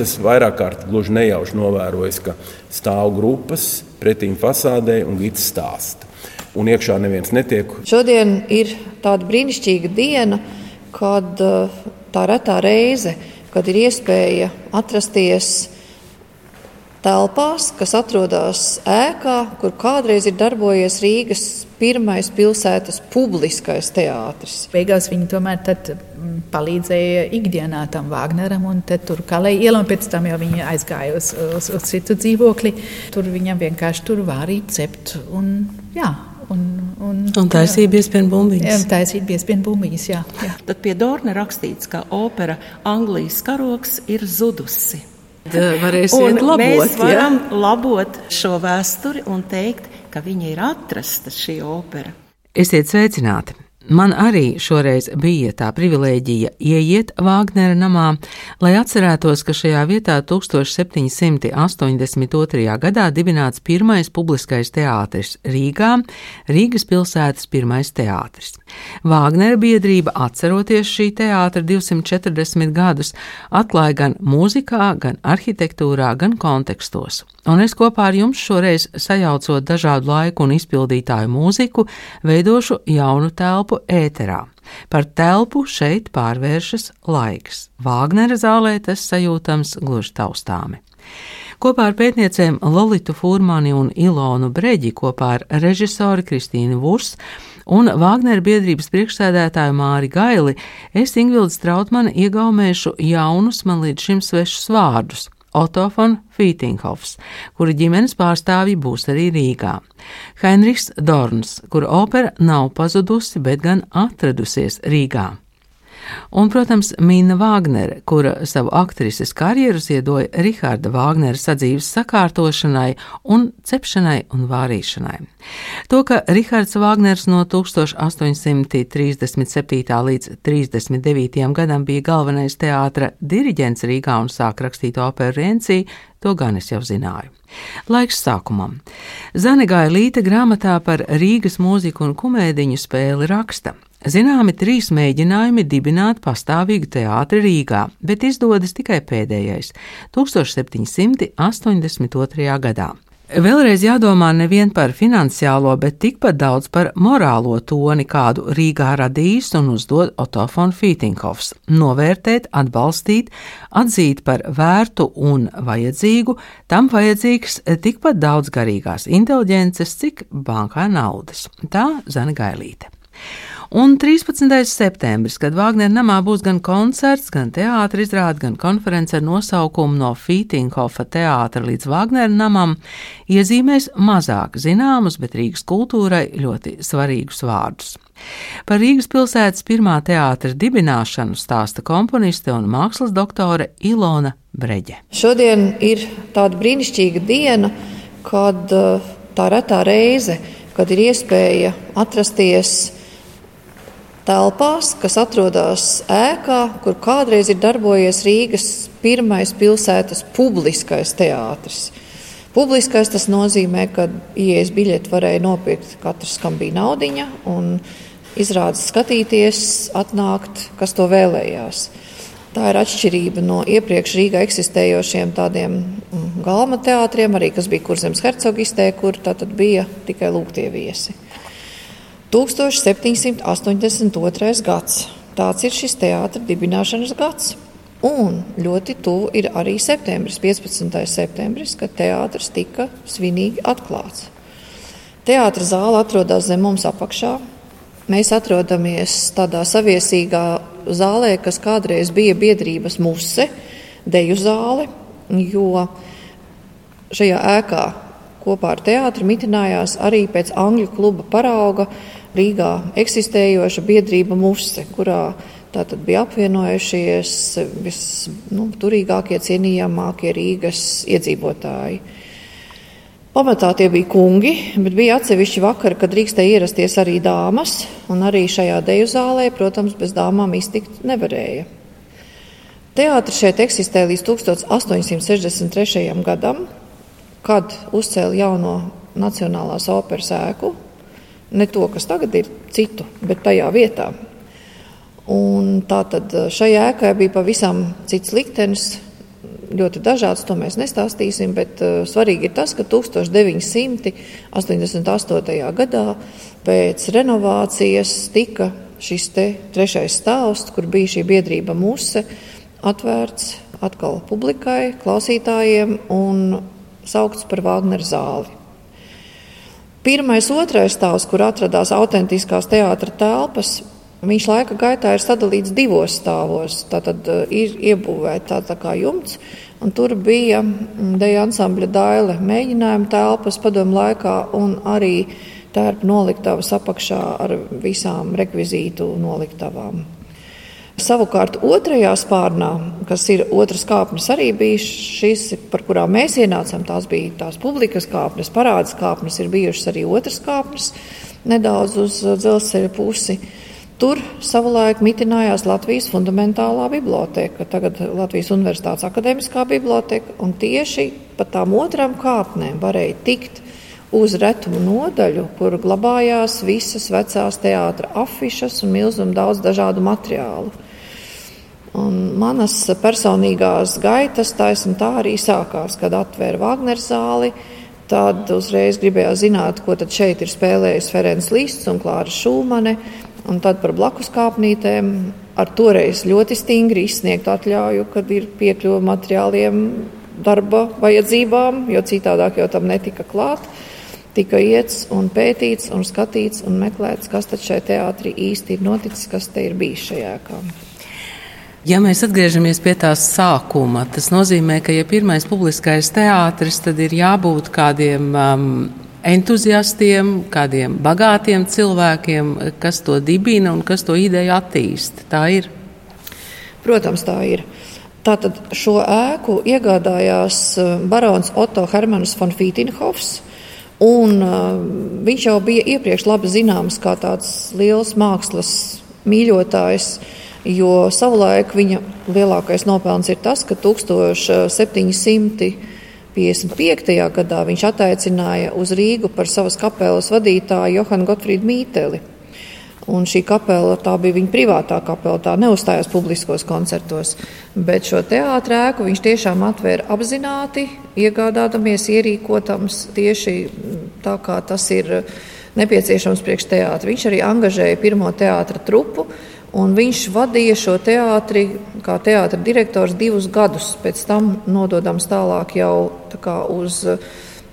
es esmu vairāk kārt gluži nejauši novērojis, ka stāv grupas pretīm fasādē un gits stāsta. Un iekšā neviens netiek. Šodien ir tāda brīnišķīga diena, kad eh, tā retā reize, kad ir iespēja atrasties telpās, kas atrodas ēkā, kur kādreiz ir darbojies Rīgas pirmais pilsētas publiskais teātris. Beigās viņi tomēr mm, palīdzēja ikdienā tam Wagneram, un tur kalēja ielu, un pēc tam jau viņi aizgāja uz, uz, uz citu dzīvokli. Tur viņam vienkārši tur vārīt cept. Un, jā, Un, un, un taisīja biespienu bumbiņas. Jā, taisīja biespienu bumbiņas, jā, jā. Tad pie Dorna rakstīts, ka opera Anglijas karoks ir zudusi. Varēsiet labot, mēs varam ja? labot šo vēsturi un teikt, ka viņa ir atrasta šī opera. Esiet sveicināti! Man arī šoreiz bija tā privilēģija ieiet Vāgnera namā, lai atcerētos, ka šajā vietā 1782. gadā dibināts pirmais publiskais teātris Rīgā, Rīgas pilsētas pirmais teātris. Vāgnera biedrība, atceroties šī teātra 240 gadus, atklāja gan mūzikā, gan arhitektūrā, gan kontekstos. Un es kopā ar jums šoreiz sajaucot dažādu laiku un izpildītāju mūziku, veidošu jaunu telpu ēterā. Par telpu šeit pārvēršas laiks. Vāgnera zālē tas sajūtams gluži taustāmi. Kopā ar pētniecēm Lolitu Furmani un Ilonu Breģi, kopā ar režisoru Kristīnu Vurs un Vāgnera biedrības priekšsēdētāju Māri Gaili, es Ingvilds Trautmani iegaumēšu jaunus man līdz šim svešus vārdus Otto von Fītinghofs, kura ģimenes pārstāvji būs arī Rīgā. Heinrichs Dorns, kura opera nav pazudusi, bet gan atradusies Rīgā. Un, protams, Mina Vāgnere, kura savu aktrises karjeru ziedoja Riharda Vāgnera sadzīves sakārtošanai un cepšanai un vārīšanai. To, ka Rihards Vāgners no 1837. līdz 39. gadam bija galvenais teātra diriģents Rīgā un sāk rakstīt operu Renci, to gan es jau zināju. Laiks sākumam. Zanegāja Līta grāmatā par Rīgas mūziku un kumēdiņu spēli raksta. Zināmi trīs mēģinājumi dibināt pastāvīgu teātri Rīgā, bet izdodas tikai pēdējais - 1782. gadā. Vēlreiz jādomā nevien par finansiālo, bet tikpat daudz par morālo toni, kādu Rīgā radījis un uzdod Otto von Fītinghofs - novērtēt, atbalstīt, atzīt par vērtu un vajadzīgu, tam vajadzīgs tikpat daudz garīgās inteliģences, cik bankā naudas. Tā Zana Gailīte. Un 13. septembris, kad Vāgnera namā būs gan koncerts, gan teātris izrāde, gan konference ar nosaukumu no Fītinghofa teātra līdz Vāgnera namam, iezīmēs mazāk zināmus, bet Rīgas kultūrai ļoti svarīgus vārdus. Par Rīgas pilsētas pirmā teātra dibināšanu stāsta komponiste un mākslas doktore Ilona Breģe. Šodien ir tāda brīnišķīga diena, kad eh, tā retā reize, kad ir iespēja atrasties telpās, kas atrodas ēkā, kur kādreiz ir darbojies Rīgas pirmais pilsētas publiskais teātris. Publiskais tas nozīmē, ka ielas biļeti varēja nopirkt katrs, kam bija naudiņa, un izrādes skatīties, atnākt, kas to vēlējās. Tā ir atšķirība no iepriekš Rīgā eksistējošiem tādiem mm, galma teātriem, arī kas bija Kurzemes hercogistē, kur tā tad bija tikai lūgtie viesi. 1782. gads. Tāds ir šis teātris dibināšanas gads. Un ļoti tuvu ir arī septembris, 15. septembris, kad teātris tika svinīgi atklāts. Teātris zāle atrodas zem mums apakšā. Mēs atrodamies tādā saviesīgā zālē, kas kādreiz bija biedrības muse, deju zāle, jo šajā ēkā kopā ar teātri mitinājās arī pēc angļu kluba parauga Rīgā eksistējoša biedrība Muse, kurā tātad bija apvienojušies visturīgākie, nu, cienījamākie Rīgas iedzīvotāji. Pamatā tie bija kungi, bet bija atsevišķi vakari, kad drīkstēja ierasties arī dāmas, un arī šajā deju zālē, protams, bez dāmām iztikt nevarēja. Teātris šeit eksistē līdz 1863. gadam, kad uzcēla jauno Nacionālās operas ēku, ne to, kas tagad ir citu, bet tajā vietā. Un tātad šajā ēkā bija pavisam cits liktenis. Ļoti dažāds, to mēs nestāstīsim, bet uh, svarīgi ir tas, ka 1988. gadā pēc renovācijas tika šis trešais stāvs, kur bija šī biedrība Muse, atvērts atkal publikai, klausītājiem un saukts par Wagner zāli. Pirmais, otrais stāvs, kur atradās autentiskās teātra telpas, Viņš laika gaitā ir sadalīts divos stāvos. Tātad eh, ir iebūvēta tā, tā kā jumts, un tur bija mm, deja ansambļa daile mēģinājuma telpas padomu laikā un arī tērpa noliktavas apakšā ar visām rekvizītu noliktavām. Savukārt otrajā spārnā, kas ir otrs kāpnes, arī bija šis, par kurām mēs ienācām. Tās bija tās publikas kāpnes, parādas kāpnes, ir bijušas arī otras kāpnes, nedaudz uz dzelzceļa pusi. Tur savulaik mitinājās Latvijas fundamentālā biblioteka, tagad Latvijas Universitātes akadēmiskā biblioteka, un tieši pa tām otrām kāpnēm varēja tikt uz retumu nodaļu, kur glabājās visas vecās teātra afišas un milzīgi daudz dažādu materiālu. Un manas personīgās gaitas taisn tā arī sākās, kad atvēra Wagner zāli. Tad uzreiz gribējās zināt, ko tad šeit ir spēlējis Ferenc Lists un Klāra Šūmane. Un tad par blakus kāpnītēm ar toreiz ļoti stingri izsniegtu atļauju, kad ir piekļuva materiāliem darba vajadzībām, jo citādāk jau tam netika klāt. Tika iets un pētīts un skatīts un meklēts, kas tad šai teātrī īsti ir noticis, kas te ir bijis šajā ēkā. Ja mēs atgriežamies pie tās sākuma, tas nozīmē, ka, ja pirmais publiskais teātris, tad ir jābūt kādiem um, entuziastiem, kādiem bagātiem cilvēkiem, kas to dibina un kas to ideju attīsta. Tā ir. Protams, tā ir. Tātad šo ēku iegādājās eh, barons Otto Hermans von Fītinhofs. Un, uh, viņš jau bija iepriekš labi zināms kā tāds liels mākslas mīļotājs, jo savulaik viņa lielākais nopelns ir tas, ka 1700 55. gadā viņš attaicināja uz Rīgu par savas kapelas vadītāju Johanu Gotfrīdu Mīteli. Un šī kapela bija viņa privātā kapela, tā neuzstājās publiskos koncertos. Bet šo teātrēku viņš tiešām atvēra apzināti, iegādādamies ierīkotams tieši tā, kā tas ir nepieciešams priekš teātra. Viņš arī angažēja pirmo teātra trupu, Un viņš vadīja šo teātri kā teātris direktors divus gadus. Pēc tam nododams tālāk jau tā uz,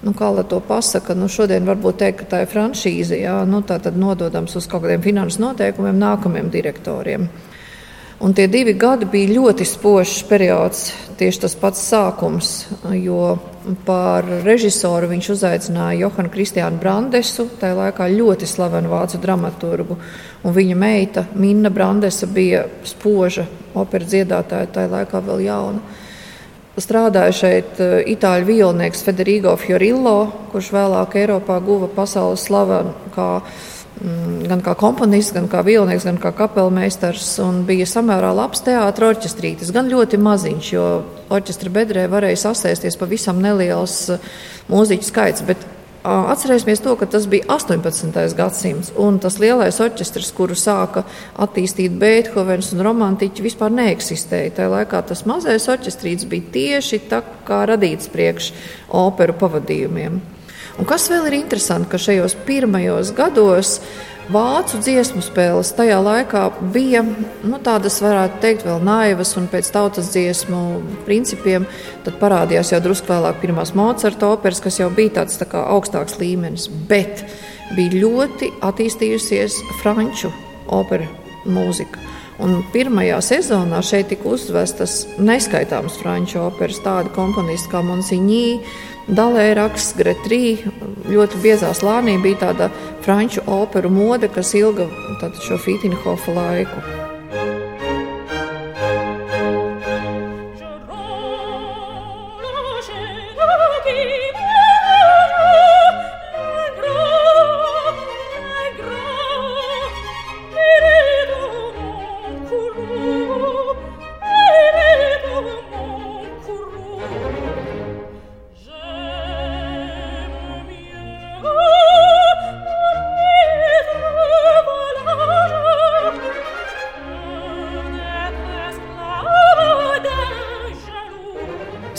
nu, kā lai to pasaka, nu, šodien varbūt teikt, ka tā ir franšīze. Jā, nu, tā tad nododams uz kaut kādiem finanses noteikumiem nākamajiem direktoriem. Un tie divi gadi bija ļoti spožs periods, tieši tas pats sākums, jo par režisoru viņš uzaicināja Johanu Kristiānu Brandesu, tajā laikā ļoti slavenu vācu dramaturgu, un viņa meita Minna Brandesa bija spoža opera dziedātāja, tajā laikā vēl jauna. Strādāja šeit eh, itāļu violnieks Federico Fiorillo, kurš vēlāk Eiropā guva pasaules slavenu gan kā komponists, gan kā vilnieks, gan kā kapelmeistars. Bija samērā labs teātris orķestrītis, gan ļoti maziņš, jo orķestra bedrē varēja sasēsties pavisam neliels mūziķu skaits. Bet Atcerēsimies to, ka tas bija 18. gadsimts, un tas lielais orķestris, kuru sāka attīstīt Beethovens un romantiķi, vispār neeksistēja. Tajā laikā tas mazais orķestrīts bija tieši tā kā radīts priekš operu pavadījumiem. Un kas vēl ir interesanti, ka šajos pirmajos gados vācu dziesmu spēles tajā laikā bija nu, tādas, varētu teikt, vēl naivas un pēc tautas dziesmu principiem. Tad parādījās jau drusku vēlāk pirmās Mocarta operas, kas jau bija tāds tā augstāks līmenis, bet bija ļoti attīstījusies franču opera mūzika. Un pirmajā sezonā šeit tika uzvestas neskaitāmas franču operas, tādi komponisti kā Monsignī, Dalēraks, Gretrī, ļoti biezā slānī bija tāda franču operu mode, kas ilga šo Fītinhofa laiku.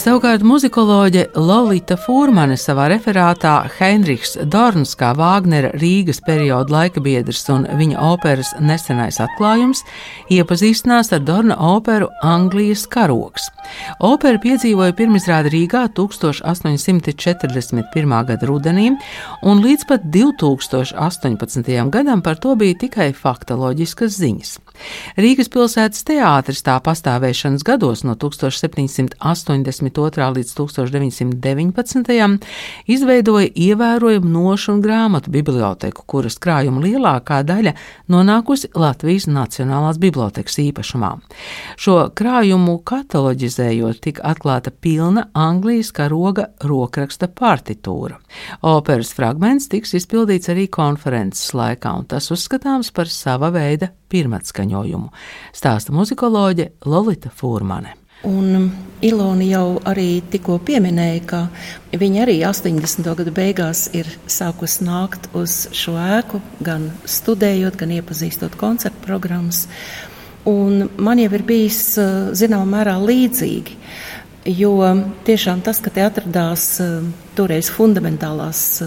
so Savukārt muzikoloģe Lorita Fūrmane savā referātā Heinrichs Dorns kā Vāgnera Rīgas perioda laika biedrs un viņa operas nesenais atklājums iepazīstinās ar Dorna operu Anglijas karoks. Opera piedzīvoja pirmizrādi Rīgā 1841. gada rudenī, un līdz pat 2018. gadam par to bija tikai faktoloģiskas ziņas. Rīgas pilsētas teātris tā pastāvēšanas gados no 1782. Līdz 1919. izveidoja ievērojumu nošu un grāmatu biblioteku, kuras krājuma lielākā daļa nonākusi Latvijas Nacionālās bibliotekas īpašumā. Šo krājumu kataloģizējot, tika atklāta pilna Anglijas karoga rokraksta partitūra. Operas fragments tiks izpildīts arī konferences laikā, un tas uzskatāms par sava veida pirmatskaņojumu, stāsta muzikoloģe Lolita Fūrmane. Un Ilona jau arī tikko pieminēja, ka viņa arī 80. gada beigās ir sākusi nākt uz šo ēku, gan studējot, gan iepazīstot koncertu programmas. Un man jau ir bijis zināmā mērā līdzīgi, jo tiešām tas, ka te atradās toreiz fundamentālās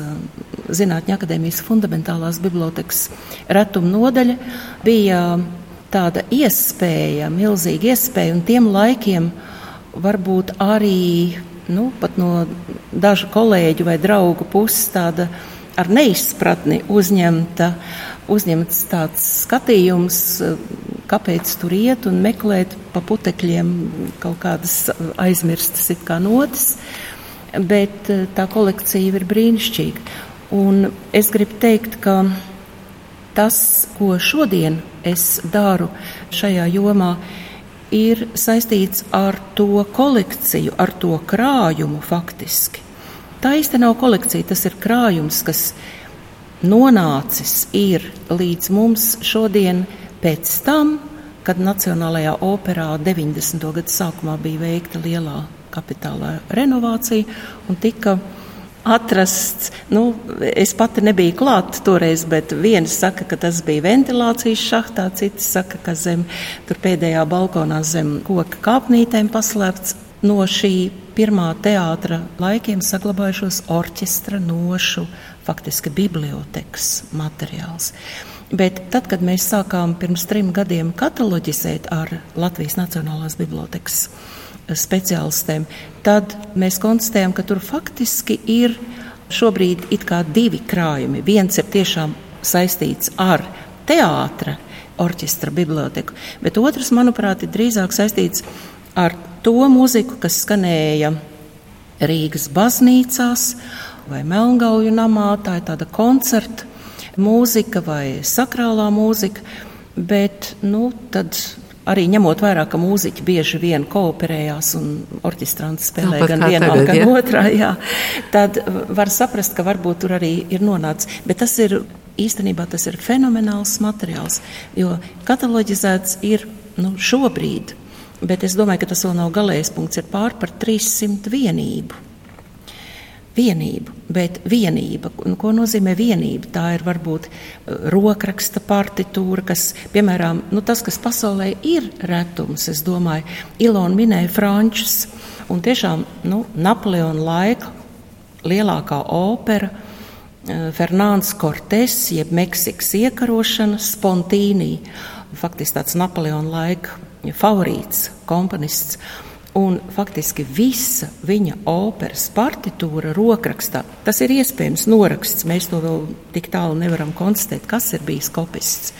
Zinātņu akadēmijas fundamentālās bibliotekas retuma nodaļa, bija tāda iespēja, milzīga iespēja, un tiem laikiem varbūt arī nu, no dažu kolēģu vai draugu puses tāda ar neizpratni uzņemta, uzņemts tāds skatījums, kāpēc tur iet un meklēt pa putekļiem kaut kādas aizmirstas it kā notis, bet eh, tā kolekcija ir brīnišķīga. Un es gribu teikt, ka tas, ko šodien es daru šajā jomā, ir saistīts ar to kolekciju, ar to krājumu faktiski. Tā īsti nav kolekcija, tas ir krājums, kas nonācis līdz mums šodien pēc tam, kad Nacionālajā operā 90. gadu sākumā bija veikta lielā kapitālā renovācija un tika atrasts. Nu, es pati nebiju klāta toreiz, bet viena saka, ka tas bija ventilācijas šahtā, cita saka, ka zem pēdējā balkonā zem koka kāpnītēm paslēpts no šī pirmā teātra laikiem saglabājušos orķestra nošu, faktiski bibliotekas materiāls. Bet tad, kad mēs sākām pirms trim gadiem kataloģizēt ar Latvijas Nacionālās bibliotekas speciālistiem, tad mēs konstatējam, ka tur faktiski ir šobrīd divi krājumi. Viens ir tiešām saistīts ar teātra orķestra biblioteku, bet otrs, manuprāt, ir drīzāk saistīts ar to mūziku, kas skanēja Rīgas baznīcās vai Melngauju namā. Tā ir tāda koncerta mūzika vai sakrālā mūzika, bet, nu, tad arī ņemot vērā, ka mūziķi bieži vien kooperējās un orķestranti spēlē Tāpat gan vienā, tagad, gan ja? otrā, jā, tad var saprast, ka varbūt tur arī ir nonācis. Bet tas ir īstenībā tas ir fenomenāls materiāls, jo kataloģizēts ir nu, šobrīd, bet es domāju, ka tas vēl nav galējais punkts, ir pār par 300 vienību vienību, bet vienība, nu, ko nozīmē vienība? Tā ir varbūt uh, rokraksta partitūra, kas, piemēram, nu, tas, kas pasaulē ir retums, es domāju, Ilona minēja frančus, un tiešām, nu, Napoleona laika lielākā opera, uh, Fernāns Kortes, jeb Meksikas iekarošana, Spontīnī, faktiski tāds Napoleona laika favorīts komponists. Un faktiski visa viņa operas partitūra rokrakstā, tas ir iespējams noraksts. Mēs to vēl tik tālu nevaram konstatēt, kas ir bijis kopists.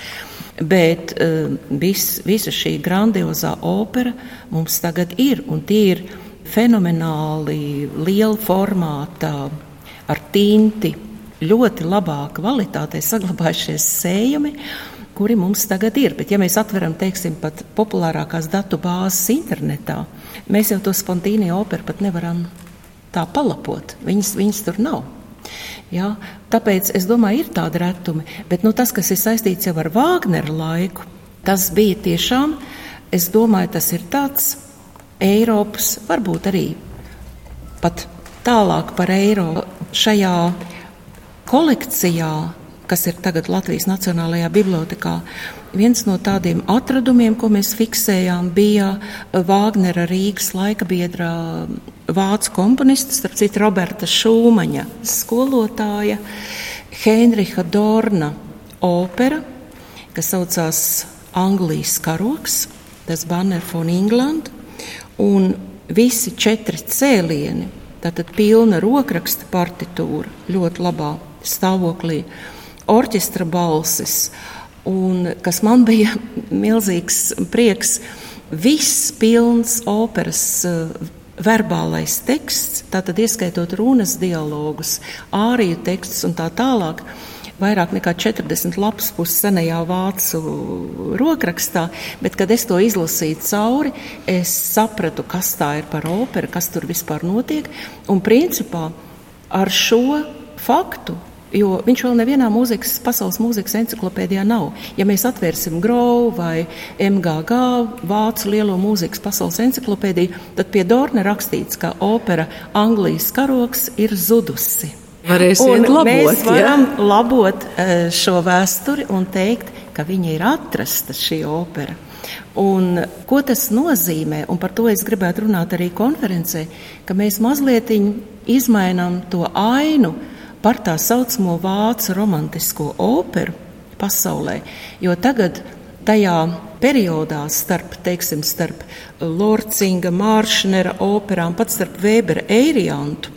Bet uh, vis, visa šī grandiozā opera mums tagad ir, un tie ir fenomenāli liela formāta, ar tinti, ļoti labā kvalitātē saglabājušies sējumi kuri mums tagad ir. Bet, ja mēs atveram, teiksim, pat populārākās datu bāzes internetā, mēs jau to spontīnie operu pat nevaram tā palapot. Viņas, viņas tur nav. Ja? Tāpēc es domāju, ir tādi retumi, bet nu, tas, kas ir saistīts jau ar Vāgneru laiku, tas bija tiešām, es domāju, tas ir tāds Eiropas, varbūt arī pat tālāk par Eiropu šajā kolekcijā kas ir tagad Latvijas Nacionālajā bibliotekā, viens no tādiem atradumiem, ko mēs fiksējām, bija Vāgnera Rīgas laika biedrā vācu komponista, starp citu Roberta Šūmaņa skolotāja, Heinricha Dorna opera, kas saucās Anglijas karoks, tas Banner von England, un visi četri cēlieni, tātad pilna rokraksta partitūra, ļoti labā stāvoklī, orķestra balsis, un kas man bija milzīgs prieks, viss pilns operas verbālais teksts, tātad ieskaitot runas dialogus, āriju tekstus un tā tālāk. Vairāk nekā 40 lapas puses senajā vācu rokrakstā, bet, kad es to izlasīju cauri, es sapratu, kas tā ir par operu, kas tur vispār notiek. Un principā ar šo faktu Jo viņš vēl nevienā mūzikas, pasaules mūzikas encyklopēdijā nav. Ja mēs atvērsim Graudu vai MGG, Vācu lielo mūzikas pasaules encyklopēdiju, tad pie Dorna rakstīts, ka opera Anglijas karoks ir zudusi. Varēsiet labot, mēs varam ja? labot e, šo vēsturi un teikt, ka viņa ir atrasta šī opera. Un, ko tas nozīmē, un par to es gribētu runāt arī konferencē, ka mēs mazliet izmainām to ainu, par tā saucamo vācu romantisko operu pasaulē, jo tagad tajā periodā starp, teiksim, starp Lorcinga, Māršnera operām, pat starp Vēbera Eiriantu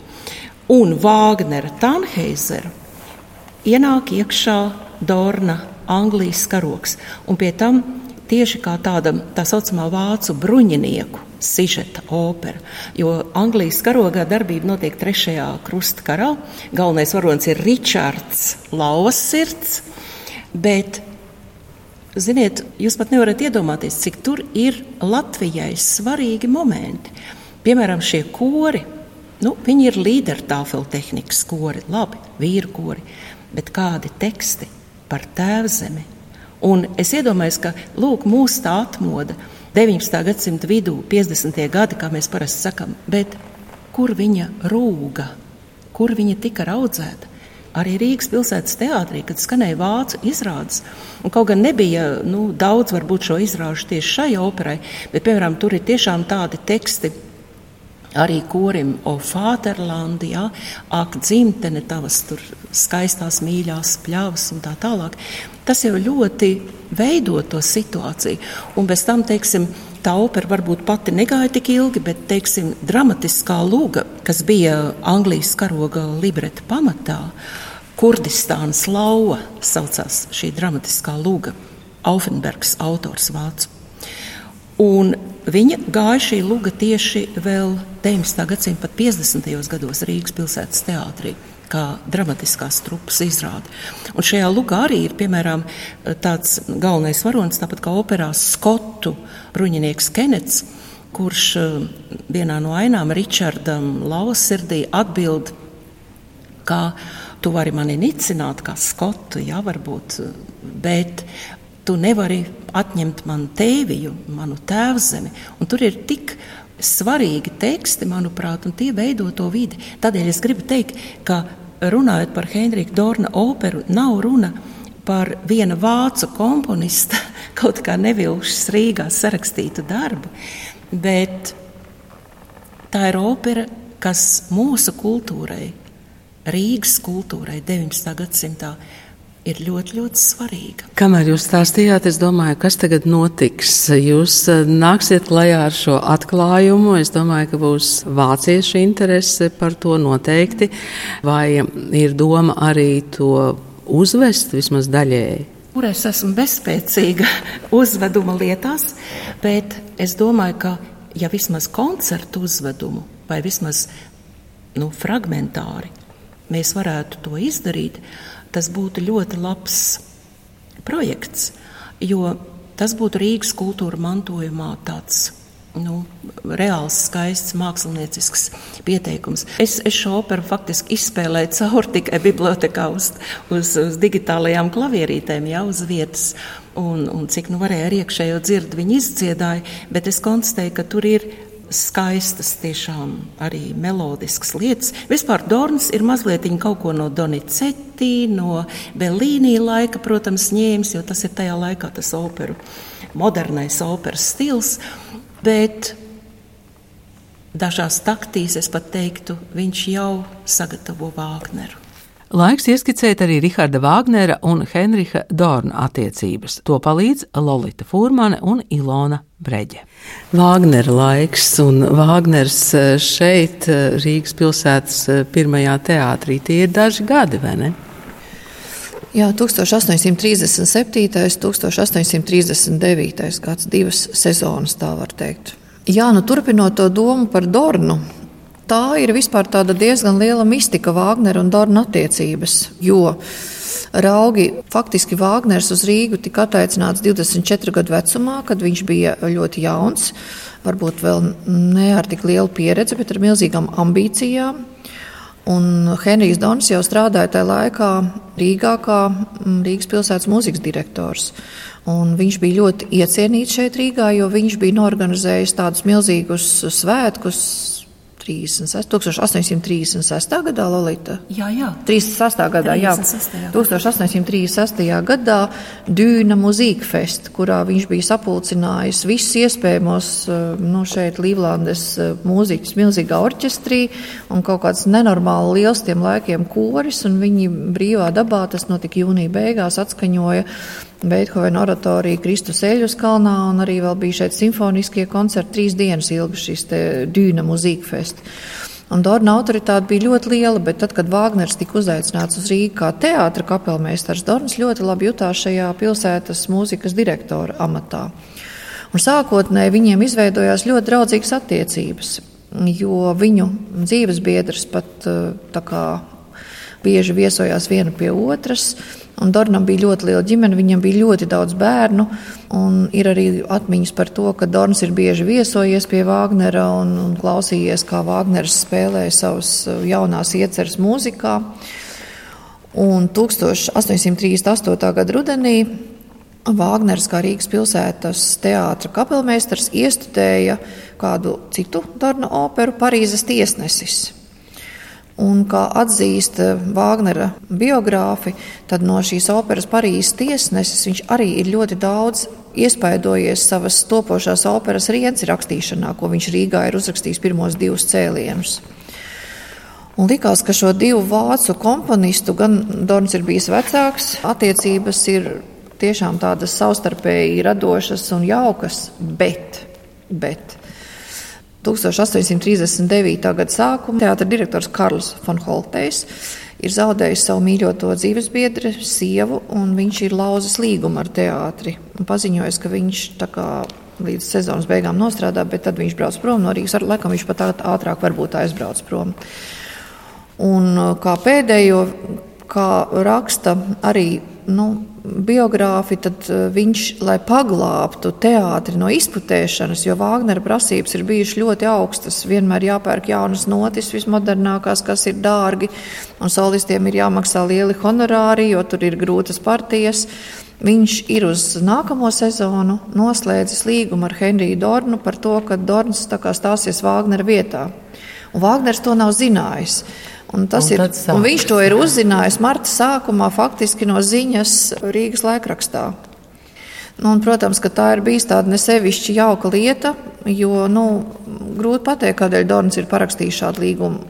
un Vāgnera Tanheizera ienāk iekšā Dorna Anglijas karoks, un pie tam tieši kā tāda tā saucamā vācu bruņinieku sižeta opera. Jo Anglijas karogā darbība notiek trešajā krustkarā. Galvenais varonis ir Ričards Lausirds, bet Ziniet, jūs pat nevarat iedomāties, cik tur ir Latvijai svarīgi momenti. Piemēram, šie kori, nu, viņi ir līdertāfeltehnikas kori, labi, vīru kori, bet kādi teksti par tēvzemi, Un es iedomājos, ka lūk, mūsu tā atmoda 19. gadsimta vidū, 50. gadi, kā mēs parasti sakām, bet kur viņa rūga, kur viņa tika audzēta? Arī Rīgas pilsētas teātrī, kad skanēja vācu izrādes, un kaut gan nebija nu, daudz varbūt šo izrāžu tieši šai operai, bet, piemēram, tur ir tiešām tādi teksti, arī korim O Fāterlandi, ja, ak, dzimtene tavas tur skaistās mīļās pļavas un tā tālāk. Tas jau ļoti veido to situāciju. Un bez tam, teiksim, tā opera varbūt pati negāja tik ilgi, bet, teiksim, dramatiskā lūga, kas bija Anglijas karoga libreta pamatā, Kurdistānas lauva saucās šī dramatiskā lūga. Aufenbergs autors vācu. Un viņa gāja šī luga tieši vēl 19. gadsimta pat 50. gados Rīgas pilsētas teātrī kā dramatiskās trupas izrāde. Un šajā lugā arī ir piemēram tāds galvenais varonis, tāpat kā operā Skotu bruņinieks Kenets, kurš eh, vienā no ainām Ričardam Lausirdī atbild, kā tu vari mani nicināt kā Skotu, jā, varbūt, bet tu nevari atņemt man tēviju, manu tēvzemi. Un tur ir tik svarīgi teksti, manuprāt, un tie veido to vidi. Tādēļ es gribu teikt, ka runājot par Heinricha Dorna operu, nav runa par viena vācu komponista kaut kā nevilšas Rīgā sarakstītu darbu, bet tā ir opera, kas mūsu kultūrai, Rīgas kultūrai 19. gadsimtā ir ļoti, ļoti svarīga. Kamēr jūs stāstījāt, es domāju, kas tagad notiks. Jūs eh, nāksiet klajā ar šo atklājumu. Es domāju, ka būs vāciešu interese par to noteikti. Vai ir doma arī to uzvest vismaz daļēji? Kur es esmu bezspēcīga uzveduma lietās, bet es domāju, ka ja vismaz koncertu uzvedumu vai vismaz nu, fragmentāri mēs varētu to izdarīt, tas būtu ļoti labs projekts, jo tas būtu Rīgas kultūra mantojumā tāds. Nu, reāls, skaists, māksliniecisks pieteikums. Es, es šo operu faktiski izspēlēju cauri tikai bibliotekā uz, uz, uz digitālajām klavierītēm, jau uz vietas. Un, un cik nu varēja ar iekšējo dzirdi viņi izdziedāja, bet es konstatēju, ka tur ir skaistas, tiešām arī melodiskas lietas. Vispār Dorns ir mazliet kaut ko no Donizetti, no Bellīnī laika, protams, ņēmis, jo tas ir tajā laikā tas operu, modernais operas stils. Bet dažās taktīs, es pat teiktu, viņš jau sagatavo Vāgneru. Laiks ieskicēt arī Rahāda Vāgnera un Henriha Dorna attiecības. To palīdz Lorita Furmane un Ilona Breģe. Vāgnera laiks un Vāgners eh, šeit, eh, Rīgas pilsētas eh, pirmajā teātrī, tie ir daži gadi, vai ne? Jā, 1837. un 1839. gads, divas sezonas, tā var teikt. Jā, nu turpinot to domu par Dornu, tā ir vispār diezgan liela mistika Vāgnera un Dorna attiecības. Jo raugi faktiski Vāgners uz Rīgu tika atteicināts 24 gadu vecumā, kad viņš bija ļoti jauns. Varbūt vēl ne ar tik lielu pieredzi, bet ar milzīgām ambīcijām. Un Henrijs Dons jau strādāja tajā laikā Rīgā kā mm, Rīgas pilsētas mūzikas direktors. Un viņš bija ļoti iecienīts šeit Rīgā, jo viņš bija norganizējis tādus milzīgus svētkus, 36, 1836. gadā Lolita. Jā, jā. 36. gadā, 36. jā. 1836. gadā Dūna Muzīkfest, kurā viņš bija sapulcinājis visus iespējamos nu, šeit Līvlandes eh, mūzikas milzīgā orķestrī un kaut kāds nenormāli liels tiem laikiem koris, un viņi brīvā dabā, tas notika jūnija beigās, atskaņoja Beethovena oratorija Kristus eļus kalnā, un arī vēl bija šeit simfoniskie koncerti. Trīs dienas ilgi šis dīna mūzīkfest. Un Dorna autoritāte bija ļoti liela, bet tad, kad Vāgners tika uzaicināts uz Rīgā kā teātra kapelmeistars, Dorns ļoti labi jutās šajā pilsētas mūzikas direktora amatā. Un sākotnēji viņiem izveidojās ļoti draudzīgas attiecības, jo viņu dzīves biedrs pat tā kā bieži viesojās viena pie otras. Un Dornam bija ļoti liela ģimene, viņam bija ļoti daudz bērnu. Ir arī atmiņas par to, ka Dorns ir bieži viesojies pie Vāgnera un, un klausījies, kā Vāgners spēlē savas uh, jaunās ieceres mūzikā. Un 1838. gada rudenī Vāgners, kā Rīgas pilsētas teātra kapelmeistars, iestudēja kādu citu Dorna operu Parīzes tiesnesis. Un, kā atzīst Vāgnera eh, biogrāfi, tad no šīs operas Parīzes tiesnesis viņš arī ir ļoti daudz iespaidojies savas topošās operas rienci rakstīšanā, ko viņš Rīgā ir uzrakstījis pirmos divus cēlienus. Un likās, ka šo divu vācu komponistu, gan Dorns ir bijis vecāks, attiecības ir tiešām tādas savstarpēji radošas un jaukas, bet, bet 1839. gada sākumā teātris direktors Karls Fonholtejs ir zaudējis savu mīļoto dzīvesbiedri, sievu, un viņš ir lauzis līgumu ar teātri. Paziņojis, ka viņš kā, līdz sezonas beigām nostrādā, bet tad viņš brauc prom no Rīgas. Ar laikam viņš pat ātrāk varbūt aizbrauc prom. Un kā pēdējo, kā raksta arī nu, biogrāfi, tad eh, viņš, lai paglābtu teātri no izputēšanas, jo Vāgnera prasības ir bijušas ļoti augstas, vienmēr jāpērk jaunas notis, vismodernākās, kas ir dārgi, un solistiem ir jāmaksā lieli honorāri, jo tur ir grūtas partijas. Viņš ir uz nākamo sezonu noslēdzis līgumu ar Henriju Dornu par to, ka Dorns stāsies Vāgnera vietā. Un Vāgners to nav zinājis. Un tas un ir, un viņš to ir uzzinājis marta sākumā, faktiski no ziņas Rīgas laikrakstā. Nu, un, protams, ka tā ir bijusi tāda nesevišķi jauka lieta, jo nu, grūti pateikt, kādēļ Dorns ir parakstījis šādu līgumu.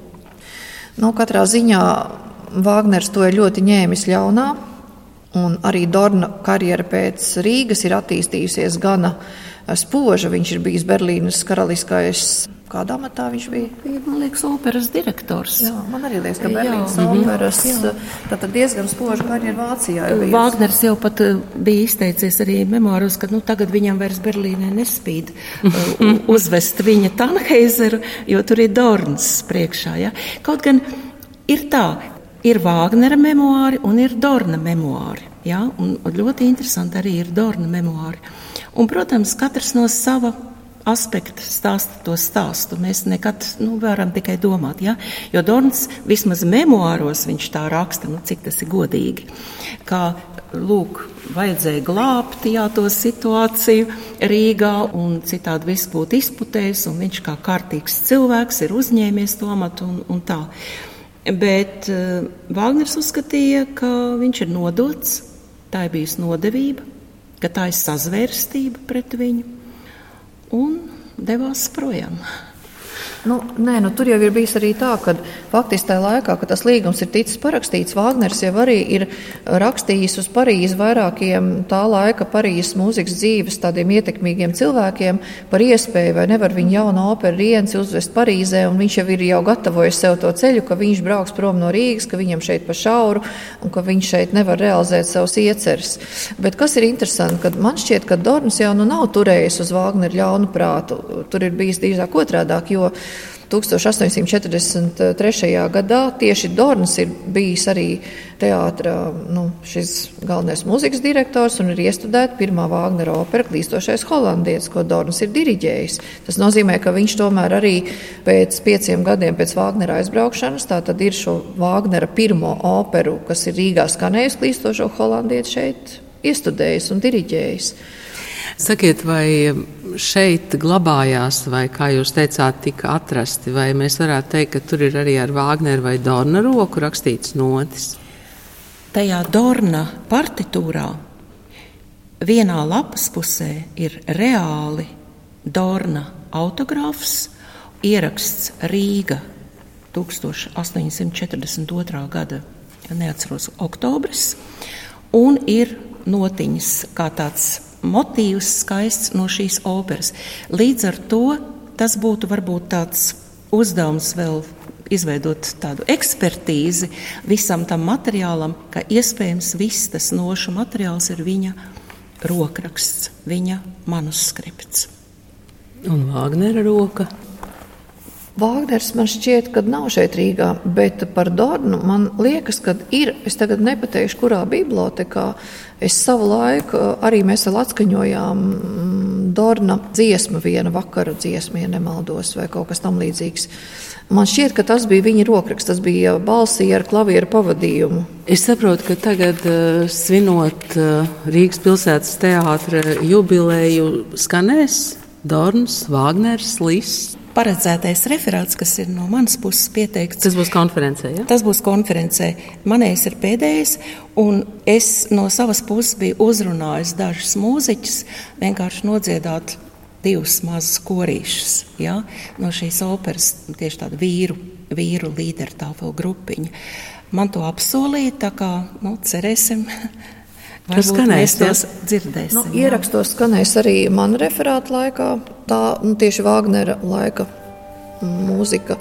Nu, katrā ziņā Vāgners to ir ļoti ņēmis ļaunā, un arī Dorna karjera pēc Rīgas ir attīstījusies gana spoža. Viņš ir bijis Berlīnas karaliskais Kādā matā viņš bija? Bija, man liekas, operas direktors. Jā, man arī liekas, ka Berlīnas operas tātad diezgan spoža karjeru Vācijā. Vāgners jau pat eh, bija izteicies arī memoāros, ka nu, tagad viņam vairs Berlīnē nespīd uh, uzvest viņa Tanheizeru, jo tur ir Dorns priekšā. Ja? Kaut gan ir tā, ir Vāgnera memoāri un ir Dorna memoāri. Ja? Un, un ļoti interesanti arī ir Dorna memoāri. Un, protams, katrs no sava aspektu stāsta to stāstu. Mēs nekad nu, varam tikai domāt, ja? jo Dorns vismaz memoāros viņš tā raksta, nu, cik tas ir godīgi. Kā lūk, vajadzēja glābt jā, to situāciju Rīgā, un citādi viss būtu izputējis, viņš kā kārtīgs cilvēks ir uzņēmies to amatu un, un tā. Bet uh, Vāgners uzskatīja, ka viņš ir nodots, tā ir bijusi nodevība, ka tā ir sazvērstība pret viņu, un devās projām. Nu, nē, nu, tur jau ir bijis arī tā, ka faktiski tajā laikā, kad tas līgums ir ticis parakstīts, Vāgners jau arī ir rakstījis uz Parīzi vairākiem tā laika Parīzes mūzikas dzīves tādiem ietekmīgiem cilvēkiem par iespēju, vai nevar viņa jaunu operu Rienci uzvest Parīzē, un viņš jau ir jau gatavojis sev to ceļu, ka viņš brauks prom no Rīgas, ka viņam šeit pa šauru, un ka viņš šeit nevar realizēt savus ieceres. Bet kas ir interesanti, kad man šķiet, ka Dorns jau nu nav turējis uz Vāgneru ļaunu prātu. Tur ir bijis drīzāk otrādāk, jo 1843. gadā tieši Dorns ir bijis arī teātra nu, galvenais mūzikas direktors un ir iestudēta pirmā Vāgnera opera Klīstošais holandietis, ko Dorns ir diriģējis. Tas nozīmē, ka viņš tomēr arī pēc pieciem gadiem pēc Vāgnera aizbraukšanas, tā tad ir šo Vāgnera pirmo operu, kas ir Rīgā skanējusi Klīstošo holandieti šeit iestudējis un diriģējis. Sakiet, vai šeit glabājās, vai kā jūs teicāt, tika atrasti, vai mēs varētu teikt, ka tur ir arī ar Vāgneru vai Dorna roku rakstīts notis? Tajā Dorna partitūrā vienā lapas pusē ir reāli Dorna autogrāfs, ieraksts Rīga 1842. gada, neatceros, oktobris, un ir notiņas kā tāds motīvs skaists no šīs operas. Līdz ar to tas būtu varbūt tāds uzdevums vēl izveidot tādu ekspertīzi visam tam materiālam, ka iespējams viss tas nošu materiāls ir viņa rokraksts, viņa manuskripts. Un Vāgnera roka? Vāgners man šķiet, ka nav šeit Rīgā, bet par Dornu man liekas, ka ir. Es tagad nepateikšu, kurā bibliotekā. Es savu laiku arī mēs vēl atskaņojām mm, Dorna dziesmu, viena vakara dziesmu, ja nemaldos, vai kaut kas tam līdzīgs. Man šķiet, ka tas bija viņa rokraksts, tas bija balsī ar klavieru pavadījumu. Es saprotu, ka tagad, uh, svinot uh, Rīgas pilsētas teātra jubileju, skanēs Dorns, Vāgners, Liss paredzētais referāts, kas ir no manas puses pieteikts. Tas būs konferencē. Ja? Tas būs konferencē. Manējais ir pēdējais, un es no savas puses biju uzrunājis dažus mūziķus, vienkārši nodziedāt divus mazus korīšus ja? no šīs operas, tieši tādu vīru, vīru līderu tālu grupiņu. Man to apsolīja, tā kā nu, cerēsim. Tur skanēs, mēs tos dzirdēsim. Nu, ierakstos skanēs arī man referāta laikā, tā nu, tieši Vāgnera laika mūzika.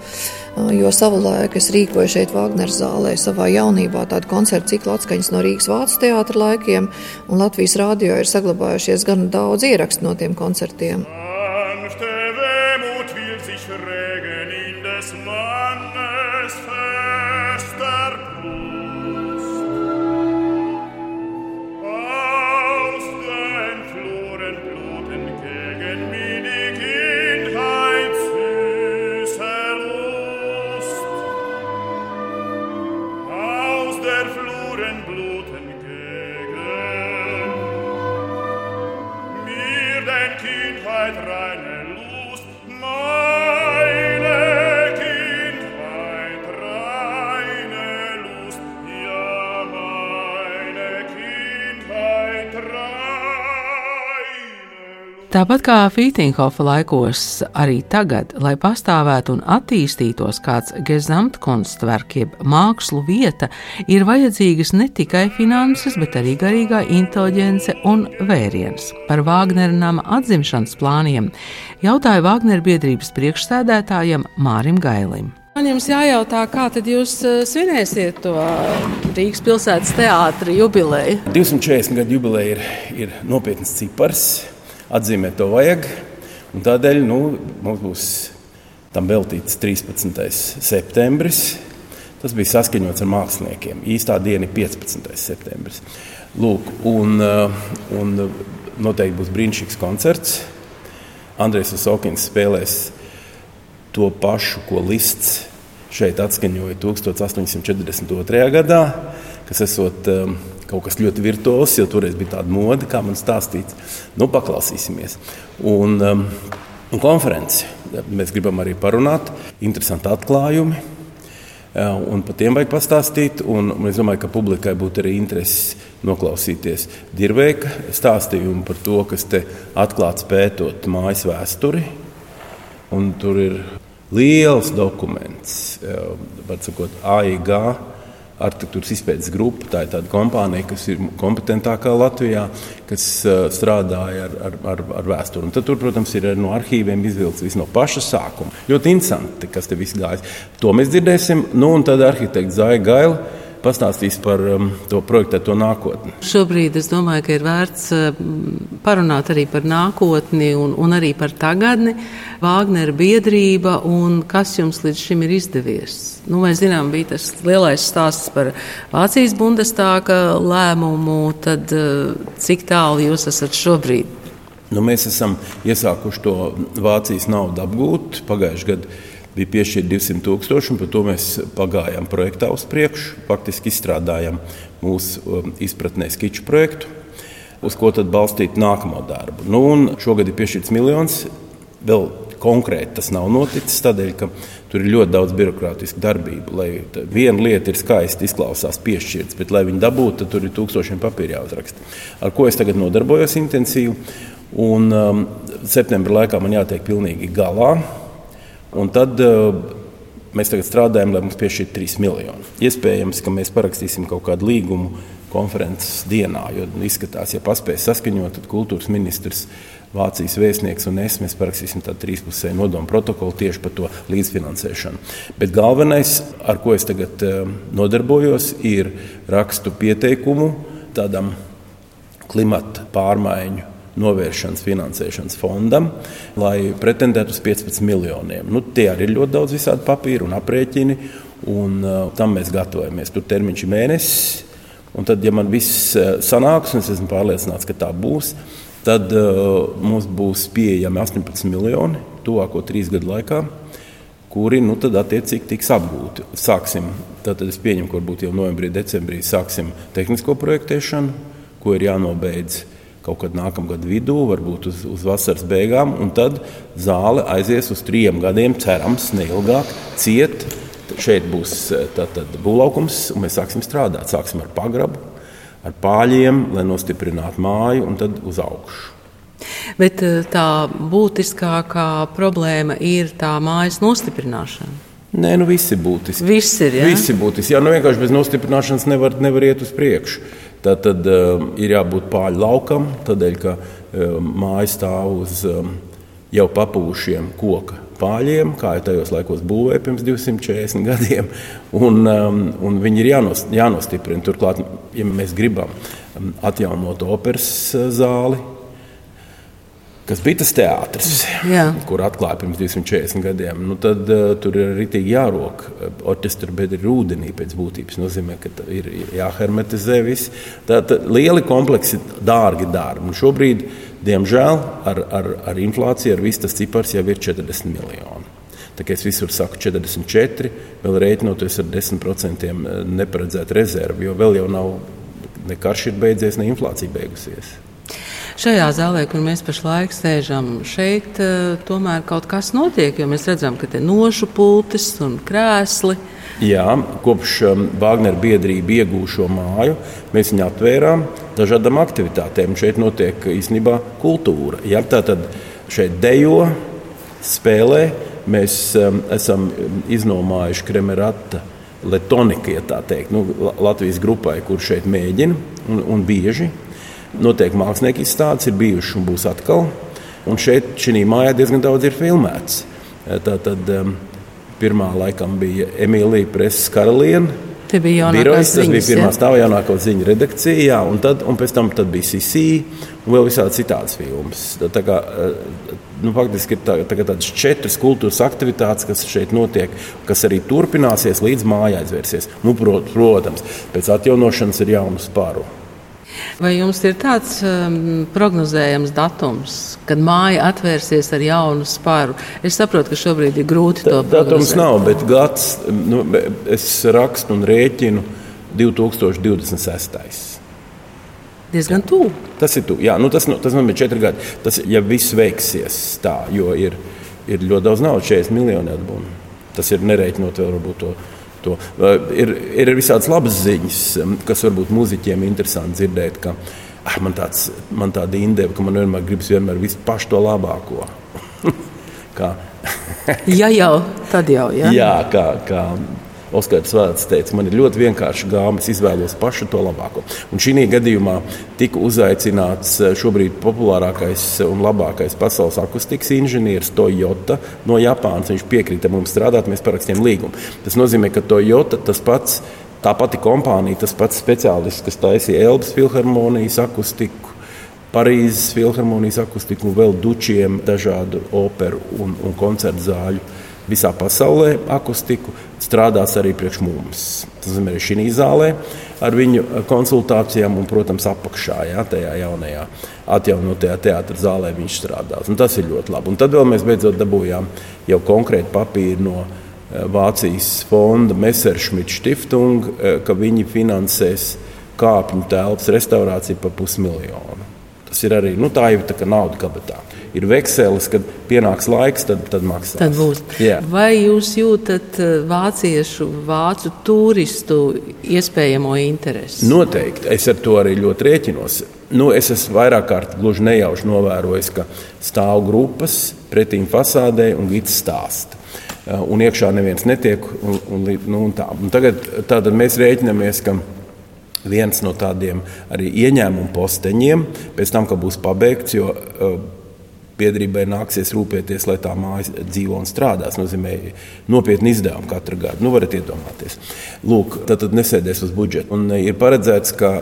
Jo savulaik es rīkoju šeit Vāģneru zālē savā jaunībā tādu koncertu ciklu atskaņas no Rīgas Vācu teātra laikiem, un Latvijas rādio ir saglabājušies gan daudz ierakstu no tiem koncertiem. Tāpat kā Fītinghofa laikos, arī tagad, lai pastāvētu un attīstītos kāds gezamtkunstverk, jeb mākslu vieta, ir vajadzīgas ne tikai finanses, bet arī garīgā inteliģence un vēriens. Par Vāgnera nama atzimšanas plāniem jautāja Vāgnera biedrības priekšsēdētājam Mārim Gailim. Man jums jājautā, kā tad jūs eh, svinēsiet to Rīgas pilsētas teātra jubileju? 240 gadu jubileja ir, ir nopietns cipars atzīmēt to vajag. Tādēļ nu, mums būs tam veltīts 13. septembris. Tas bija saskaņots ar māksliniekiem. Īstā diena ir 15. septembris. Lūk, un, uh, un noteikti būs brīnišķīgs koncerts. Andrejs Osokins spēlēs to pašu, ko Lists šeit atskaņoja 1842. gadā, kas esot um, kaut kas ļoti virtuos, jo toreiz bija tāda mode, kā man stāstīts. Nu, paklausīsimies. Un, um, un konferenci mēs gribam arī parunāt, interesanti atklājumi. Un par tiem vajag pastāstīt. Un, un es domāju, ka publikai būtu arī interesi noklausīties Dirveika stāstījumu par to, kas te atklāts pētot mājas vēsturi. Un tur ir liels dokuments, var sakot, AIG arhitektūras izpētes grupa. Tā ir tāda kompānija, kas ir kompetentākā Latvijā, kas uh, strādāja ar, ar, ar, ar vēsturi. Un tad, tur, protams, ir no arhīviem izvilkts viss no paša sākuma. Ļoti interesanti, kas te viss gājis. To mēs dzirdēsim. Nu, un tad arhitekts Zāja Gaila pastāstīs par um, to projektēto nākotni. Šobrīd es domāju, ka ir vērts uh, parunāt arī par nākotni un, un arī par tagadni. Vāgnera biedrība un kas jums līdz šim ir izdevies? Nu, mēs zinām, bija tas lielais stāsts par Vācijas Bundestāga lēmumu. Tad uh, cik tālu jūs esat šobrīd? Nu, mēs esam iesākuši to Vācijas naudu apgūt pagājušajā gadā bija piešķirta 200 tūkstoši, un par to mēs pagājām projektā uz priekšu. Faktiski izstrādājām mūsu um, izpratnē skiču projektu, uz ko tad balstīt nākamo darbu. Nu, šogad ir piešķirts miljons. Vēl konkrēti tas nav noticis, tādēļ, ka tur ir ļoti daudz birokrātisku darbību. Lai viena lieta ir skaisti izklausās, piešķirts, bet, lai viņi dabūtu, tad tur ir tūkstošiem papīra jāuzraksta. Ar ko es tagad nodarbojos intensīvi. Un um, septembrī laikā man jātiek pilnīgi galā Un tad uh, mēs tagad strādājam, lai mums piešķirtu 3 miljoni. Iespējams, ka mēs parakstīsim kaut kādu līgumu konferences dienā, jo izskatās, ja paspēs saskaņot, tad kultūras ministrs, Vācijas vēstnieks un es mēs parakstīsim tādu trīspusēju nodomu protokolu tieši par to līdzfinansēšanu. Bet galvenais, ar ko es tagad uh, nodarbojos, ir rakstu pieteikumu tādam klimata pārmaiņu novēršanas finansēšanas fondam, lai pretendētu uz 15 miljoniem. Nu, tie arī ir ļoti daudz visādi papīru un aprēķini, un uh, tam mēs gatavojamies. Tur termiņš ir mēnesis, un tad, ja man viss uh, sanāks, un es esmu pārliecināts, ka tā būs, tad uh, mums būs pieejami 18 miljoni tuvāko trīs gadu laikā. Kuri nu, tad attiecīgi tiks apgūti. Sāksim, tad es pieņemu, ka varbūt jau novembrī, decembrī sāksim tehnisko projektēšanu, ko ir jānobeidz kaut kad nākamgad vidū, varbūt uz, uz vasaras beigām, un tad zāle aizies uz trim gadiem, cerams, neilgāk, ciet. Šeit būs tātad būvlaukums, un mēs sāksim strādāt. Sāksim ar pagrabu, ar pāļiem, lai nostiprinātu māju, un tad uz augšu. Bet eh, tā būtiskākā problēma ir tā mājas nostiprināšana. Nē, nu visi būtiski. Viss ir. Ja? Visi būtiski. Jā, nu vienkārši bez nostiprināšanas nevar, nevar iet uz priekšu. Tad, tad um, ir jābūt pāri laukam, tādēļ, ka um, māja stāv uz um, jau papūšiem koka pāļiem, kā jau tajos laikos būvēja pirms 240 gadiem. Un, un viņi ir jānos, jānostiprina. Turklāt, ja mēs gribam um, atjaunot operas zāli, kas bija tas teātris, Jā. kur atklāja pirms 240 gadiem. Nu, tad uh, tur ir arī jārok orķestra bedra ūdenī pēc būtības. Tas nozīmē, ka ir, ir jāhermetizē viss. Tā ir lieli kompleksi, dārgi darbi. Un šobrīd, diemžēl, ar, ar, ar inflāciju, ar visu tas cipars jau ir 40 miljoni. Tā kā es visur saku 44, vēl rēķinoties ar 10% eh, neparedzētu rezervi, jo vēl jau nav ne karš ir beidzies, ne inflācija beigusies. Šajā zālē, kur mēs pašlaik sēžam, šeit uh, tomēr kaut kas notiek, jo mēs redzam, ka te nošu pultis un krēsli. Jā, kopš um, Wagner biedrība iegūta šo māju, mēs viņu atvērām dažādām aktivitātēm. Šeit notiek īstenībā kultūra. Jā, tā tad šeit dejo, spēlē. Mēs um, esam iznomājuši Kremerata Letonika, ja tā teikt, nu, Latvijas grupai, kur šeit mēģina un, un bieži. Notiek mākslinieku izstādes, ir bijušas un būs atkal. Un šeit, šī mājā, diezgan daudz ir filmēts. Tā tad pirmā laikam bija Emīlija Preses karaliene. Te bija Birojas, tas ziņas, bija pirmā ja? stāvā jaunākā ziņu redakcija, jā, un, tad, un pēc tam bija CC un vēl visādi citādas filmas. Tā, tā kā, nu, faktiski ir tā, tā, tādas četras kultūras aktivitātes, kas šeit notiek, kas arī turpināsies līdz mājai aizvērsies. Nu, prot, protams, pēc atjaunošanas ir jaunas pāru. Vai jums ir tāds um, prognozējams datums, kad māja atvērsies ar jaunu spāru? Es saprotu, ka šobrīd ir grūti to prognozēt. Datums nav, bet gads, nu, es rakstu un rēķinu 2026. Diezgan tuvu. Tas ir tuvu. Nu tas, nu, tas man ir četri gadi. Tas, ja viss veiksies tā, jo ir, ir ļoti daudz naudas, 40 miljoni atbūvēta. Tas ir nereiķinot vēl varbūt to. To. Ir, ir visādas labas ziņas, kas varbūt mūziķiem interesanti dzirdēt. Ka, ah, man, tāds, man tāda indēva, ka man vienmēr gribas vienmēr visu pašu to labāko. kā, ja jau, tad jau. Ja? Jā, kā, kā Oskars Vārts teica, man ir ļoti vienkārši gāma, es izvēlos pašu to labāko. Un šī gadījumā tika uzaicināts eh, šobrīd populārākais un labākais pasaules akustikas inženieris Toyota no Japānas. Viņš piekrita mums strādāt, mēs parakstījām līgumu. Tas nozīmē, ka Toyota tas pats. Tā pati kompānija, tas pats speciālists, kas taisīja Elbas filharmonijas akustiku, Parīzes filharmonijas akustiku vēl dučiem dažādu operu un, un koncertu zāļu visā pasaulē akustiku, strādās arī priekš mums. Tas ir šī zālē ar viņu konsultācijām un, protams, apakšā, jā, tajā jaunajā, atjaunotajā teātris zālē viņš strādās. Un tas ir ļoti labi. Un tad mēs beidzot dabūjām jau konkrēti papīru no eh, Vācijas fonda Messerschmitt Stiftung, eh, ka viņi finansēs kāpņu telpas restaurāciju par pusmiljonu. Tas ir arī nu, tā jau tā kā nauda kabatā ir vekselis, kad pienāks laiks, tad, tad maksās. Tad būs. Jā. Vai jūs jūtat eh, vāciešu, vācu turistu iespējamo interesi? Noteikti. Es ar to arī ļoti rēķinos. Nu, es esmu vairāk kārt gluži nejauši novērojis, ka stāv grupas pretīm fasādē un gits stāsta. Eh, un iekšā neviens netiek. Un, un, nu, un tā. un tagad mēs rēķinamies, ka viens no tādiem arī ieņēmumu posteņiem pēc tam, kad būs pabeigts, jo uh, biedrībai nāksies rūpēties, lai tā māja dzīvo un strādā. Tas nozīmē nopietni izdevumu katru gadu. Nu, varat iedomāties. Lūk, tad, tad nesēdēs uz budžeta. Un eh, ir paredzēts, ka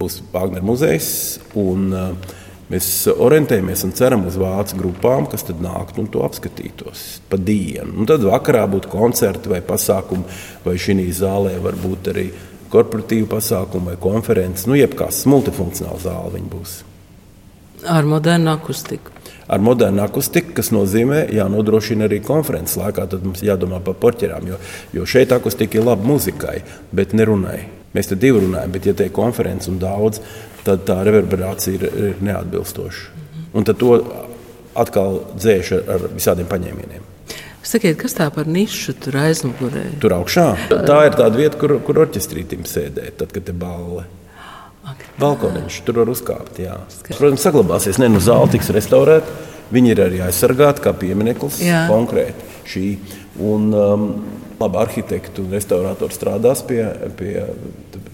būs Wagner muzejs. Un, uh, Mēs orientējamies un ceram uz vācu grupām, kas tad nāktu un to apskatītos pa dienu. Un tad vakarā būtu koncerti vai pasākumi, vai šī zālē var būt arī korporatīva pasākuma vai konferences. Nu, jebkāds multifunkcionāls zāle viņi būs. Ar modernu akustiku ar modernu akustiku, kas nozīmē, jānodrošina arī konferences laikā. Tad mums jādomā par porķerām, jo, jo šeit akustika ir laba muzikai, bet nerunai. Mēs te divi runājam, bet, ja te ir konferences un daudz, tad tā reverberācija ir, ir neatbilstoša. Un tad to atkal dzēš ar, ar visādiem paņēmieniem. Sakiet, kas tā par nišu tur aizmugurē? Tur augšā. Tā ir tā vieta, kur, kur orķestrītim sēdēt, tad, kad ir balva. Balkoniņš tur var uzkāpt. Jā. Protams, saglabāsies. Ne, nu, zāle tiks restaurēta. Viņi ir arī aizsargāti kā piemineklis jā. konkrēti šī. Un, um, labi, arhitekti un restauratori strādās pie, pie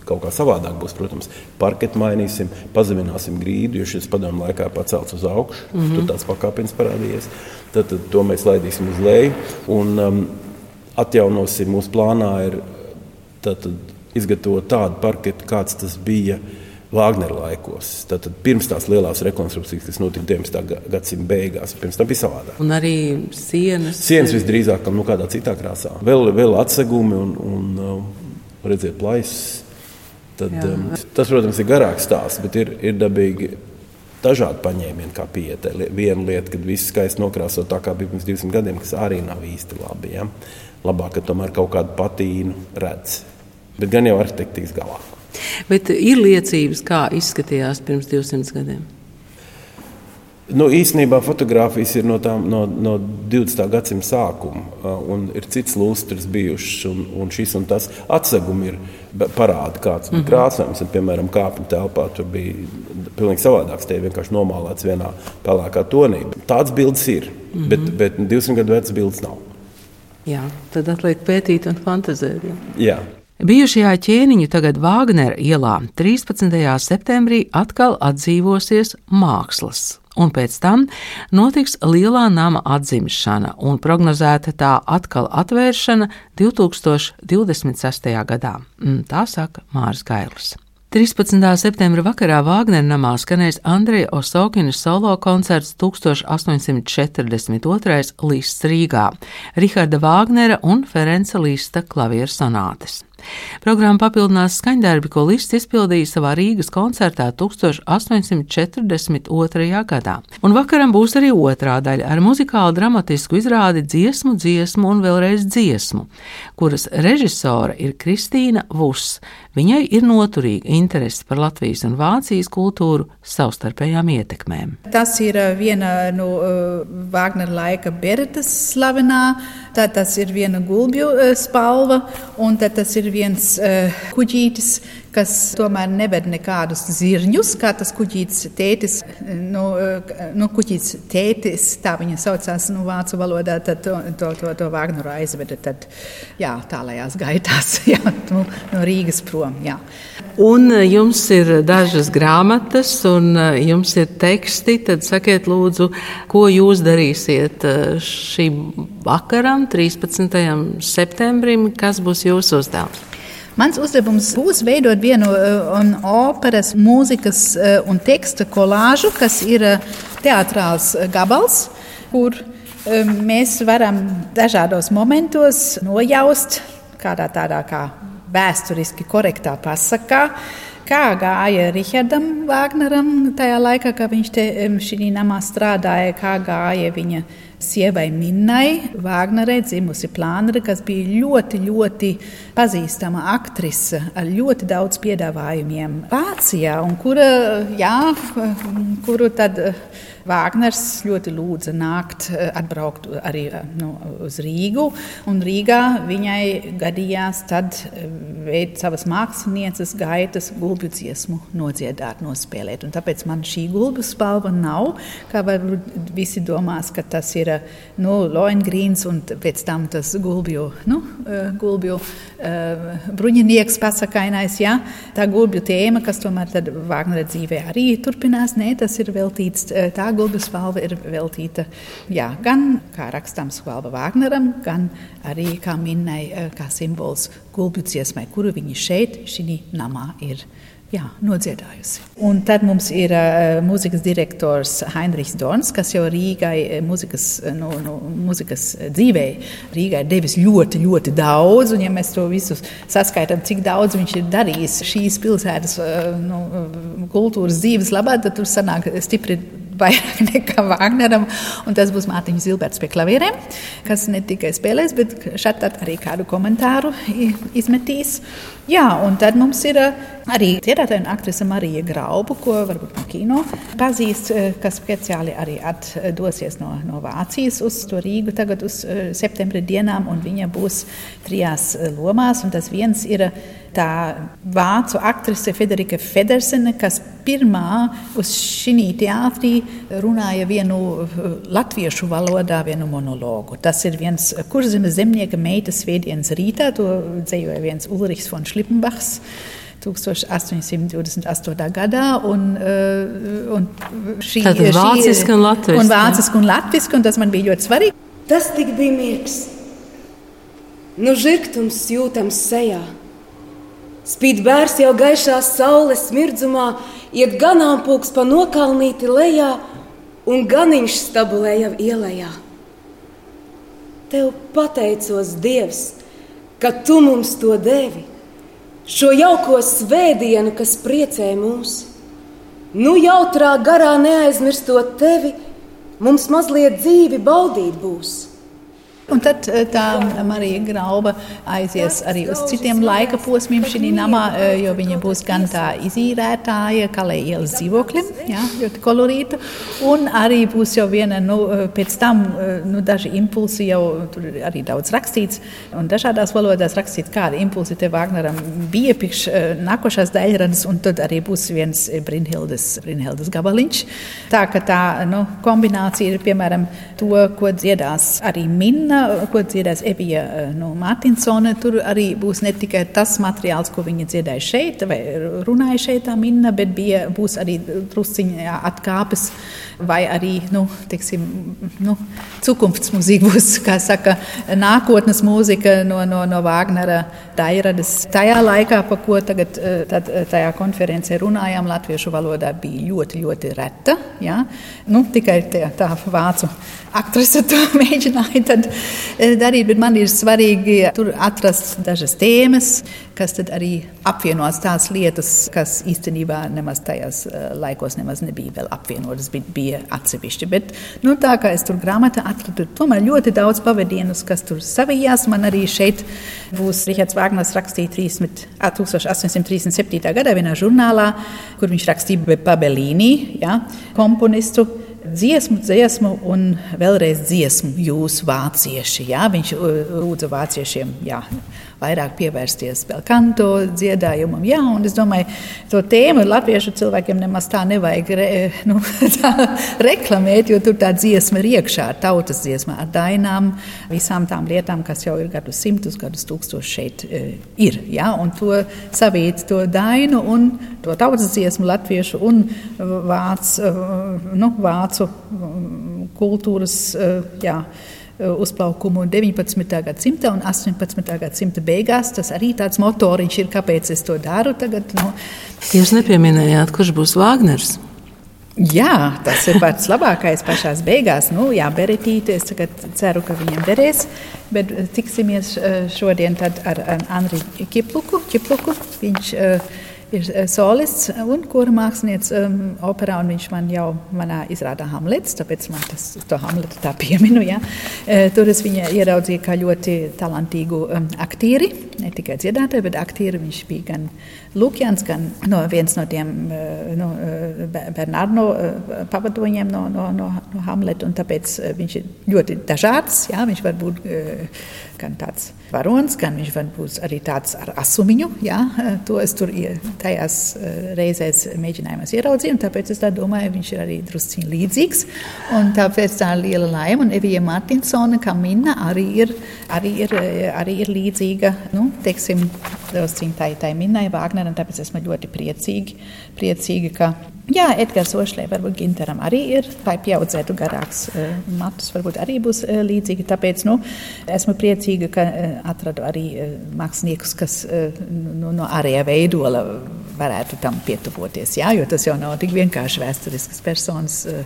kaut kā savādāk. Būs, protams, parketu mainīsim, pazemināsim grīdu, jo šis padomu laikā pacelts uz augšu. Mm -hmm. Tur tāds pakāpienis parādījies. Tad, tad to mēs laidīsim uz leju un um, atjaunosim. Mūsu plānā ir tad, tad izgatavot tādu parketu, kāds tas bija Vāģnera laikos. Tātad pirms tās lielās rekonstrukcijas, kas notika 19. gadsimta beigās, pirms tam bija savādāk. Un arī sienas. Sienas visdrīzāk nu, kādā citā krāsā. Vēl, vēl atsegumi un, un um, redziet, plaisas. Tad, um, tas, protams, ir garāks stāsts, bet ir, ir dabīgi dažādi paņēmieni, kā pieta. Viena lieta, kad viss skaisti nokrāso tā, kā bija pirms 200 gadiem, kas arī nav īsti labi. Ja? Labāk, ka tomēr kaut kādu patīnu redz. Bet gan jau arhitekti tiks galā. Bet ir liecības, kā izskatījās pirms 200 gadiem. Nu, īsnībā fotografijas ir no, tām, no, no 20. gadsimta sākuma, un ir cits lustrs bijušs, un, un šis un tas atsegumi ir parādi, kāds bija mm -hmm. krāsojums. Piemēram, kāpņu telpā tur bija pilnīgi savādāks. Tie vienkārši nomālēts vienā pelēkā tonī. Tāds bildes ir, mm -hmm. bet, bet 200 gadu vecs bildes nav. Jā, tad atliek pētīt un fantazēt. Jā. jā. Bijušajā ķēniņu tagad Vāgnera ielā 13. septembrī atkal atdzīvosies mākslas, un pēc tam notiks lielā nama atzimšana un prognozēta tā atkal atvēršana 2026. gadā. Mm, tā saka Mārs Gailis. 13. septembra vakarā Vāgnera namā skanēs Andreja Osokinas solo koncerts 1842. Līsts Rīgā, Riharda Vāgnera un Ferenca Līsta klavieru sonātes. Programma papildinās skaņdarbi, ko Lists izpildīja savā Rīgas koncertā 1842. gadā. Un vakaram būs arī otrā daļa ar muzikālu dramatisku izrādi dziesmu, dziesmu un vēlreiz dziesmu, kuras režisora ir Kristīna Vuss. Viņai ir noturīga interese par Latvijas un Vācijas kultūru savstarpējām ietekmēm. Tas ir uh, viena no uh, Vāgnera laika Beretas slavenā, tad tas ir viena gulbju uh, spalva, un tad tas ir viens uh, kuģītis, kas tomēr neved nekādus zirņus, kā tas kuģītis tētis, nu, nu kuģītis tētis, tā viņa saucās nu, vācu valodā, tad to, to, to, to Vāgneru aizveda tad, jā, tālajās gaitās, jā, nu, no Rīgas prom, jā. Un jums ir dažas grāmatas, un jums ir teksti. Tad sakiet, lūdzu, ko jūs darīsiet šim vakaram, 13. septembrim, kas būs jūsu uzdevums? Mans uzdevums būs veidot vienu uh, operas, mūzikas uh, un teksta kolāžu, kas ir uh, teātrāls gabals, kur mēs varam dažādos momentos nojaust kādā tādā kā vēsturiski korektā pasakā. Kā gāja Rihardam Vāgneram tajā laikā, kad viņš te šī namā strādāja, kā gāja viņa sievai Minnai Vāgnerei, dzimusi plānere, kas bija ļoti, ļoti pazīstama aktrise ar ļoti daudz piedāvājumiem Vācijā, un kura, jā, kuru tad Vāgners ļoti lūdza nākt, eh, atbraukt arī eh, nu, uz Rīgu. Rīgā viņai gadījās tad eh, veikt savas mākslinieces gaitas gulbju dziesmu nodziedāt, nospēlēt. Un tāpēc man šī gulbju spalva nav, kā varbūt visi domās, ka tas ir nu, Loengrīns un pēc tam tas gulbju, nu, gulbju bruņinieks pasakainais. Ja? Tā gulbju tēma, kas tomēr tad Vāgnera dzīvē arī turpinās, nē, tas ir veltīts tā Gulbis balva ir veltīta jā, gan, kā rakstāms Valba Vāgneram, gan arī kā minnai, eh, kā simbols gulbju dziesmai, kuru viņi šeit, šī namā ir. Jā, nodziedājusi. Un tad mums ir uh, mūzikas direktors Heinrichs Dorns, kas jau Rīgai mūzikas, no, no, mūzikas dzīvē Rīgai devis ļoti, ļoti daudz. Un, ja mēs to visu saskaitām, cik daudz viņš ir darījis šīs pilsētas uh, no, kultūras dzīves labā, tad tur sanāk stipri vairāk nekā Vāgneram. Tas būs Mārtiņš Zilberts pie klavierēm, kas ne tikai spēlēs, bet šeit arī kādu komentāru izmetīs. Jā, un tad mums ir eh, arī dziedātāja un aktrise Marija Grauba, ko varbūt no kino pazīst, eh, kas speciāli arī atdosies no, no Vācijas uz to Rīgu tagad uz eh, septembra dienām, un viņa būs trijās lomās, un tas viens ir tā vācu aktrise Federika Federsene, kas pirmā uz šī teātrī runāja vienu latviešu valodā, vienu monologu. Tas ir viens kurzemes zemnieka meitas svētdienas rītā, to dzējoja viens Ulrichs von Šlīns. Klippenbachs 1828. gadā. Un, uh, un šī ir vāciska un latviska. Un vāciska un latviska, un tas man bija ļoti svarīgi. Tas tik bija miegs. Nu, žirgtums jūtams sejā. Spīd bērs jau gaišā saules smirdzumā, iet ganāmpūks pa nokalnīti lejā, un ganiņš stabulēja ielējā. Tev pateicos, Dievs, ka tu mums to devi šo jauko svētdienu, kas priecē mūs. Nu, jautrā garā neaizmirstot tevi, mums mazliet dzīvi baudīt būs. Un tad eh, tā Marija Grauba aizies arī uz citiem laika posmiem šī namā, eh, jo viņa būs gan tā izīrētāja, kā lai ielas dzīvoklim, jā, ļoti kolorīta, un arī būs jau viena, nu, eh, pēc tam, nu, daži impulsi jau, tur arī daudz rakstīts, un dažādās valodās rakstīts, kādi impulsi te Vāgneram bija priekš nākošās daļradas, un tad arī būs viens Brinhildes, Brinhildes gabaliņš. Tā, ka tā, nu, kombinācija ir, piemēram, to, ko dziedās arī Minna, ko dziedās Evija eh, no Mārtiņsona. Tur arī būs ne tikai tas materiāls, ko viņa dziedāja šeit, vai runāja šeit, tā minna, bet bija, būs arī drusciņā atkāpes vai arī nu, teiksim, nu, cukumftsmūzika būs, saka, nākotnes mūzika no, no, no Vāgnera dairadas. Tajā laikā, pa ko tagad tad, tajā konferencē runājām, latviešu valodā bija ļoti, ļoti reta. Ja? Nu, tikai tā, tā vācu aktrise to mēģināja darīt, bet man ir svarīgi tur atrast dažas tēmas, kas arī apvienos tās lietas, kas īstenībā nemaz tajos laikos nemaz nebija vēl apvienotas, bet bija atsevišķi. Bet, nu, tā kā es tur grāmatā atradu, tomēr ļoti daudz pavadienus, kas tur savijās. Man arī šeit būs Rihards Vāgners rakstīja 30, 1837. gadā vienā žurnālā, kur viņš rakstīja par Belīni, ja, komponistu dziesmu, dziesmu un vēlreiz dziesmu jūs vācieši. Jā? Viņš lūdza vāciešiem jā, vairāk pievērsties vēl kanto dziedājumam. Jā, un es domāju, to tēmu latviešu cilvēkiem nemaz tā nevajag re, nu, tā reklamēt, jo tur tā dziesma ir iekšā, tautas dziesma ar dainām, visām tām lietām, kas jau ir gadus simtus, gadus tūkstoši šeit e, ir. Jā, un to savīt, to dainu un to tautas dziesmu latviešu un vāc, e, nu, vācu kultūras. E, jā, uzplaukumu 19. gadsimta un 18. gadsimta beigās. Tas arī tāds motoriņš ir, kāpēc es to daru tagad. Nu. Jūs nepieminējāt, kurš būs Vāgners? Jā, tas ir pats labākais pašā beigās. Nu, jā, Beretīte, es ceru, ka viņam derēs. Bet tiksimies uh, šodien ar, ar Andriu Kipluku. Kipluku. Viņš, uh, ir eh, solists un kura mākslinieks um, operā, viņš man jau manā izrādā Hamlets, tāpēc man tas to Hamletu tā pieminu, ja. E, tur es viņu ieraudzīju kā ļoti talantīgu um, aktieri, ne tikai dziedātāju, bet aktieri viņš bija gan Lukjans, gan no viens no tiem no, Bernardo pavadoņiem no, no, no, no Hamleta, tāpēc viņš ir ļoti dažāds, ja, viņš var būt gan tāds varonis, gan viņš būt arī tāds ar asumiņu. Jā, to es tur tajās eh, reizēs mēģinājumos ieraudzīju, tāpēc es domāju, viņš ir arī drusciņi līdzīgs. Un tāpēc tā ir liela laime, un Evija Martinsona, kā minna, arī ir, arī ir, eh, arī ir līdzīga, nu, teiksim, drusciņi tai, tai minnai Vāgneram, tāpēc esmu ļoti priecīgi, priecīgi ka Jā, Edgars Ošlē, varbūt Ginteram arī ir, lai pieaudzētu garāks uh, matus, varbūt arī būs uh, līdzīgi. Tāpēc nu, esmu priecīga, ka uh, atradu arī māksliniekus, kas uh, nu, no ārējā veidola varētu tam pietuvoties. Jā, jo tas jau nav tik vienkārši vēsturisks personas. Uh,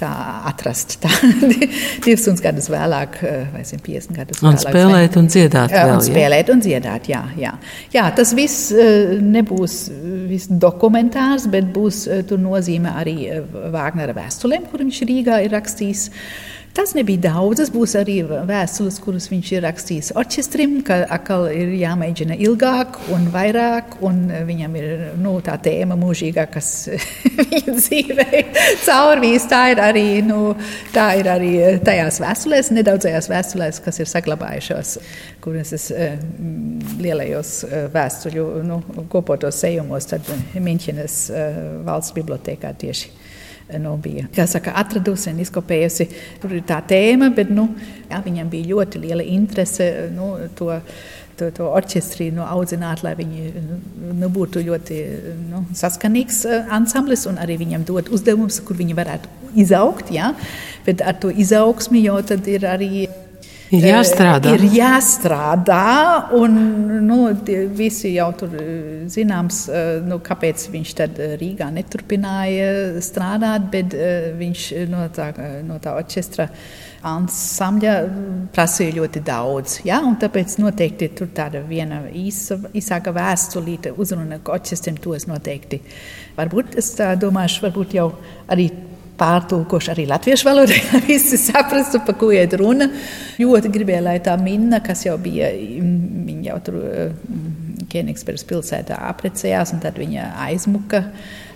tā atrast. Tā, 200 gadus vēlāk, eh, vai 150 gadus vēlāk. Un spēlēt un dziedāt. Vēl, un spēlēt un dziedāt, jā, jā. jā tas viss eh, nebūs viss dokumentārs, bet būs eh, tur nozīme arī Vāgnera vēstulēm, kur viņš Rīgā ir rakstījis. Tas nebija daudzas, būs arī vēstules, kuras viņš ir rakstījis orķestrim, ka atkal ir jāmēģina ilgāk un vairāk, un viņam ir nu, tā tēma mūžīgā, kas viņa dzīvē caurvīs. Tā ir arī, nu, tā ir arī tajās vēstulēs, nedaudzajās vēstulēs, kas ir saglabājušās, kuras es mm, lielajos eh, vēstuļu nu, kopotos sejumos, tad Miņķenes eh, valsts bibliotekā tieši nu, bija saka, atradusi un izkopējusi. Tur ir tā tēma, bet nu, jā, viņam bija ļoti liela interese nu, to. To, to orķestri nu, audzināt, lai viņi nu, būtu ļoti nu, saskanīgs uh, ansamblis un arī viņam dot uzdevumus, kur viņi varētu izaugt. Ja? Bet ar to izaugsmi jau tad ir arī Ir jāstrādā. Ir jāstrādā, un nu, visi jau tur zināms, nu, kāpēc viņš tad Rīgā neturpināja strādāt, bet viņš no tā, no tā orķestra ansambļa prasīja ļoti daudz. Ja? Tāpēc noteikti tur tāda viena īsa, īsāka vēstulīte uzruna orķestram, to es noteikti. Varbūt es domāšu, varbūt jau arī pārtulkošu arī latviešu valodā, lai visi saprastu, pa ko iet runa. Ļoti gribēju, lai tā minna, kas jau bija, viņa jau tur Kenigsbergas pilsētā apprecējās, un tad viņa aizmuka.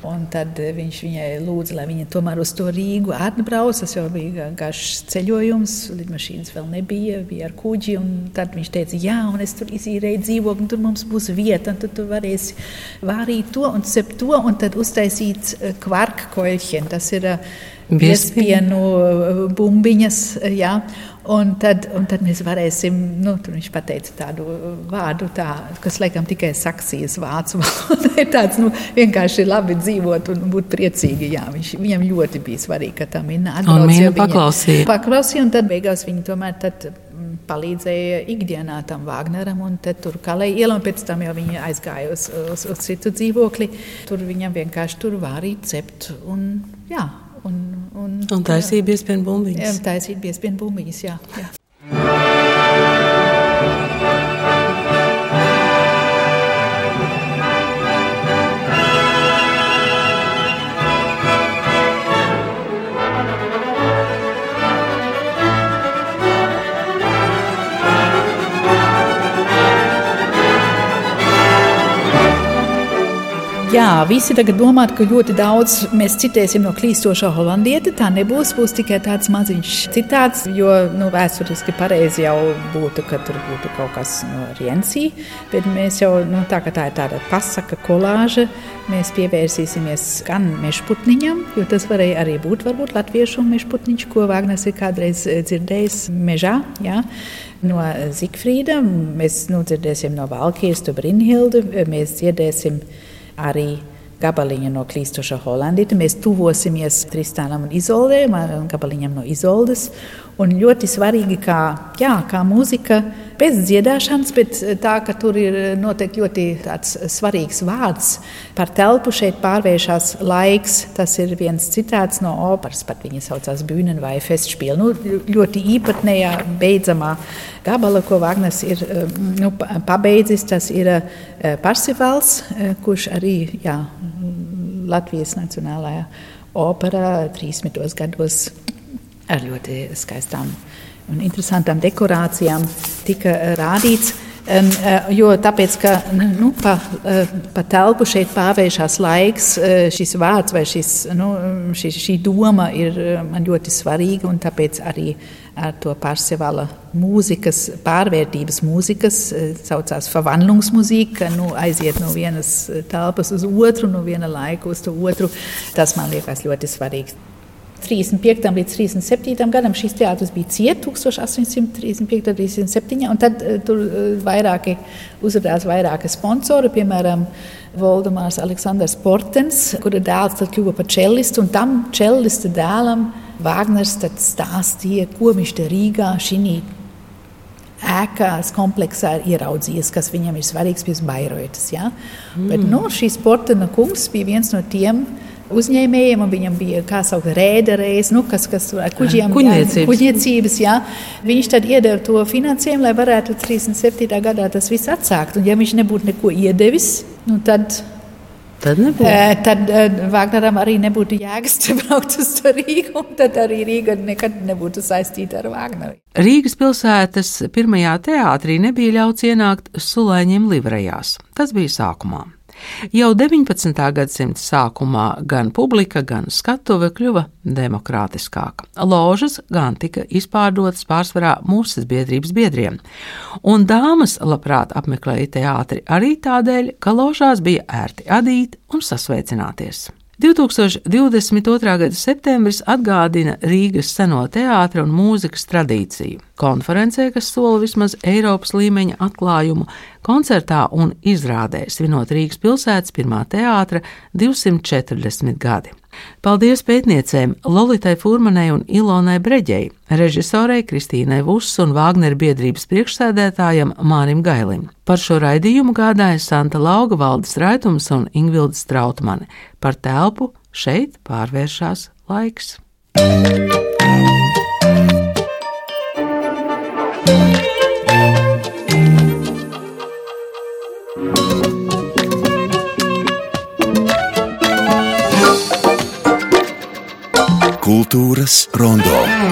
Un tad viņš viņai lūdza, lai viņa tomēr uz to Rīgu atbrauc. Tas jau bija garš ceļojums, lidmašīnas vēl nebija, bija ar kuģi. Tad viņš teica, jā, un es tur izīrēju dzīvokli, tur mums būs vieta, un tu varēsi vārīt to un cept to, un tad uztaisīt eh, kvarka koļķiem. Tas ir uh, Biespienu bumbiņas. Jā. Un tad, un tad mēs varēsim, nu, tur viņš pateica tādu vārdu, tā, kas laikam tikai saksijas vācu valodā. ir tāds, nu, vienkārši labi dzīvot un būt priecīgi. Jā, viņš, viņam ļoti bija svarīgi, ka tā minēta atbrauc. Un viņa paklausīja. Paklausīja, un tad beigās viņi tomēr tad mm, palīdzēja ikdienā tam Wagneram, un tur kalēja ielu, un pēc tam jau viņa aizgāja uz, uz, uz citu dzīvokli. Tur viņam vienkārši tur vārīt cept, un jā, Un, un, un taisīja biespienu bumbiņas. Jā, taisīja biespienu bumbiņas, jā. jā. Jā, visi tagad domā, ka ļoti daudz mēs citēsim no klīstošā holandieta. Tā nebūs, būs tikai tāds maziņš citāts, jo nu, vēsturiski pareizi jau būtu, ka tur būtu kaut kas no Riensī. Bet mēs jau, nu, tā, tā ir tāda pasaka kolāža, mēs pievērsīsimies gan mežputniņam, jo tas varēja arī būt varbūt latviešu mežputniņš, ko Vāgners ir kādreiz eh, dzirdējis mežā. Jā. No Zigfrīda mēs nu, dzirdēsim no Valkīras, to Brinhildu, mēs dzirdēsim arī gabaliņa no klīstoša holandīta. Mēs tuvosimies Tristānam un Izoldē, gabaliņam no Izoldes. Un ļoti svarīgi, kā, jā, kā mūzika pēc dziedāšanas, bet tā, ka tur ir noteikti ļoti svarīgs vārds par telpu. Šeit pārvēršas laiks. Tas ir viens citāts no operas, pat viņa saucās Bühnen vai Festspiel. Nu, ļoti īpatnējā, beidzamā gabala, ko Wagners ir nu, pabeidzis. Tas ir eh, Parsifals, eh, kurš arī jā, Latvijas Nacionālajā operā 30. gados ar ļoti skaistām un interesantām dekorācijām tika rādīts. Um, jo tāpēc, ka nu, pa, uh, pa telpu šeit pārvēršas laiks, uh, šis vārds vai šis, nu, šī, šī doma ir man ļoti svarīga. Tāpēc arī ar to pārsevala mūzikas, pārvērtības mūzikas, saucās Verwandlungsmusika, nu, aiziet no vienas telpas uz otru, no viena laika uz otru. Tas man liekas ļoti svarīgi. 35. līdz 37. gadam šīs teātris bija cieta 1835. un 37. un tad uh, tur vairāki uzrādījās vairāki sponsori, piemēram, Voldemārs Aleksandrs Portens, kura dēls tad kļuva par čelistu, un tam čelista dēlam Vāgners stāstīja, ko viņš te Rīgā šī ēkās kompleksā ir ieraudzījis, kas viņam ir svarīgs pie Bairotas. Ja? Mm. Bet nu, šīs Portena kungs bija viens no tiem, uzņēmējiem, un viņam bija kā saukt rēderējs, nu, kas, kas kuģiem, kuģniecības. kuģniecības, jā. Viņš tad iedeva to finansējumu, lai varētu 37. gadā tas viss atsākt. Un ja viņš nebūtu neko iedevis, nu, tad Tad, nebūtu. tad Vāgneram arī nebūtu jēgas braukt uz Rīgu, un tad arī Rīga nekad nebūtu saistīta ar Vāgneru. Rīgas pilsētas pirmajā teātrī nebija ļauts ienākt sulēņiem livrejās. Tas bija sākumā. Jau 19. gadsimta sākumā gan publika, gan skatuve kļuva demokrātiskāka. Ložas gan tika izpārdotas pārsvarā mūsu biedrības biedriem, un dāmas labprāt apmeklēja teātri arī tādēļ, ka ložās bija ērti adīt un sasveicināties. 2022. gada septembris atgādina Rīgas seno teātra un mūzikas tradīciju. Konferencē, kas sola vismaz Eiropas līmeņa atklājumu, koncertā un izrādē svinot Rīgas pilsētas pirmā teātra 240 gadi. Paldies pētniecēm Lolitai Furmanai un Ilonai Breģei, režisorei Kristīnai Vuss un Vāgneru biedrības priekšsēdētājam Mārim Gailim. Par šo raidījumu gādāja Santa Lauga valdes raitums un Ingvilda Strautmane. Par telpu šeit pārvēršas laiks. Kultūras rondo.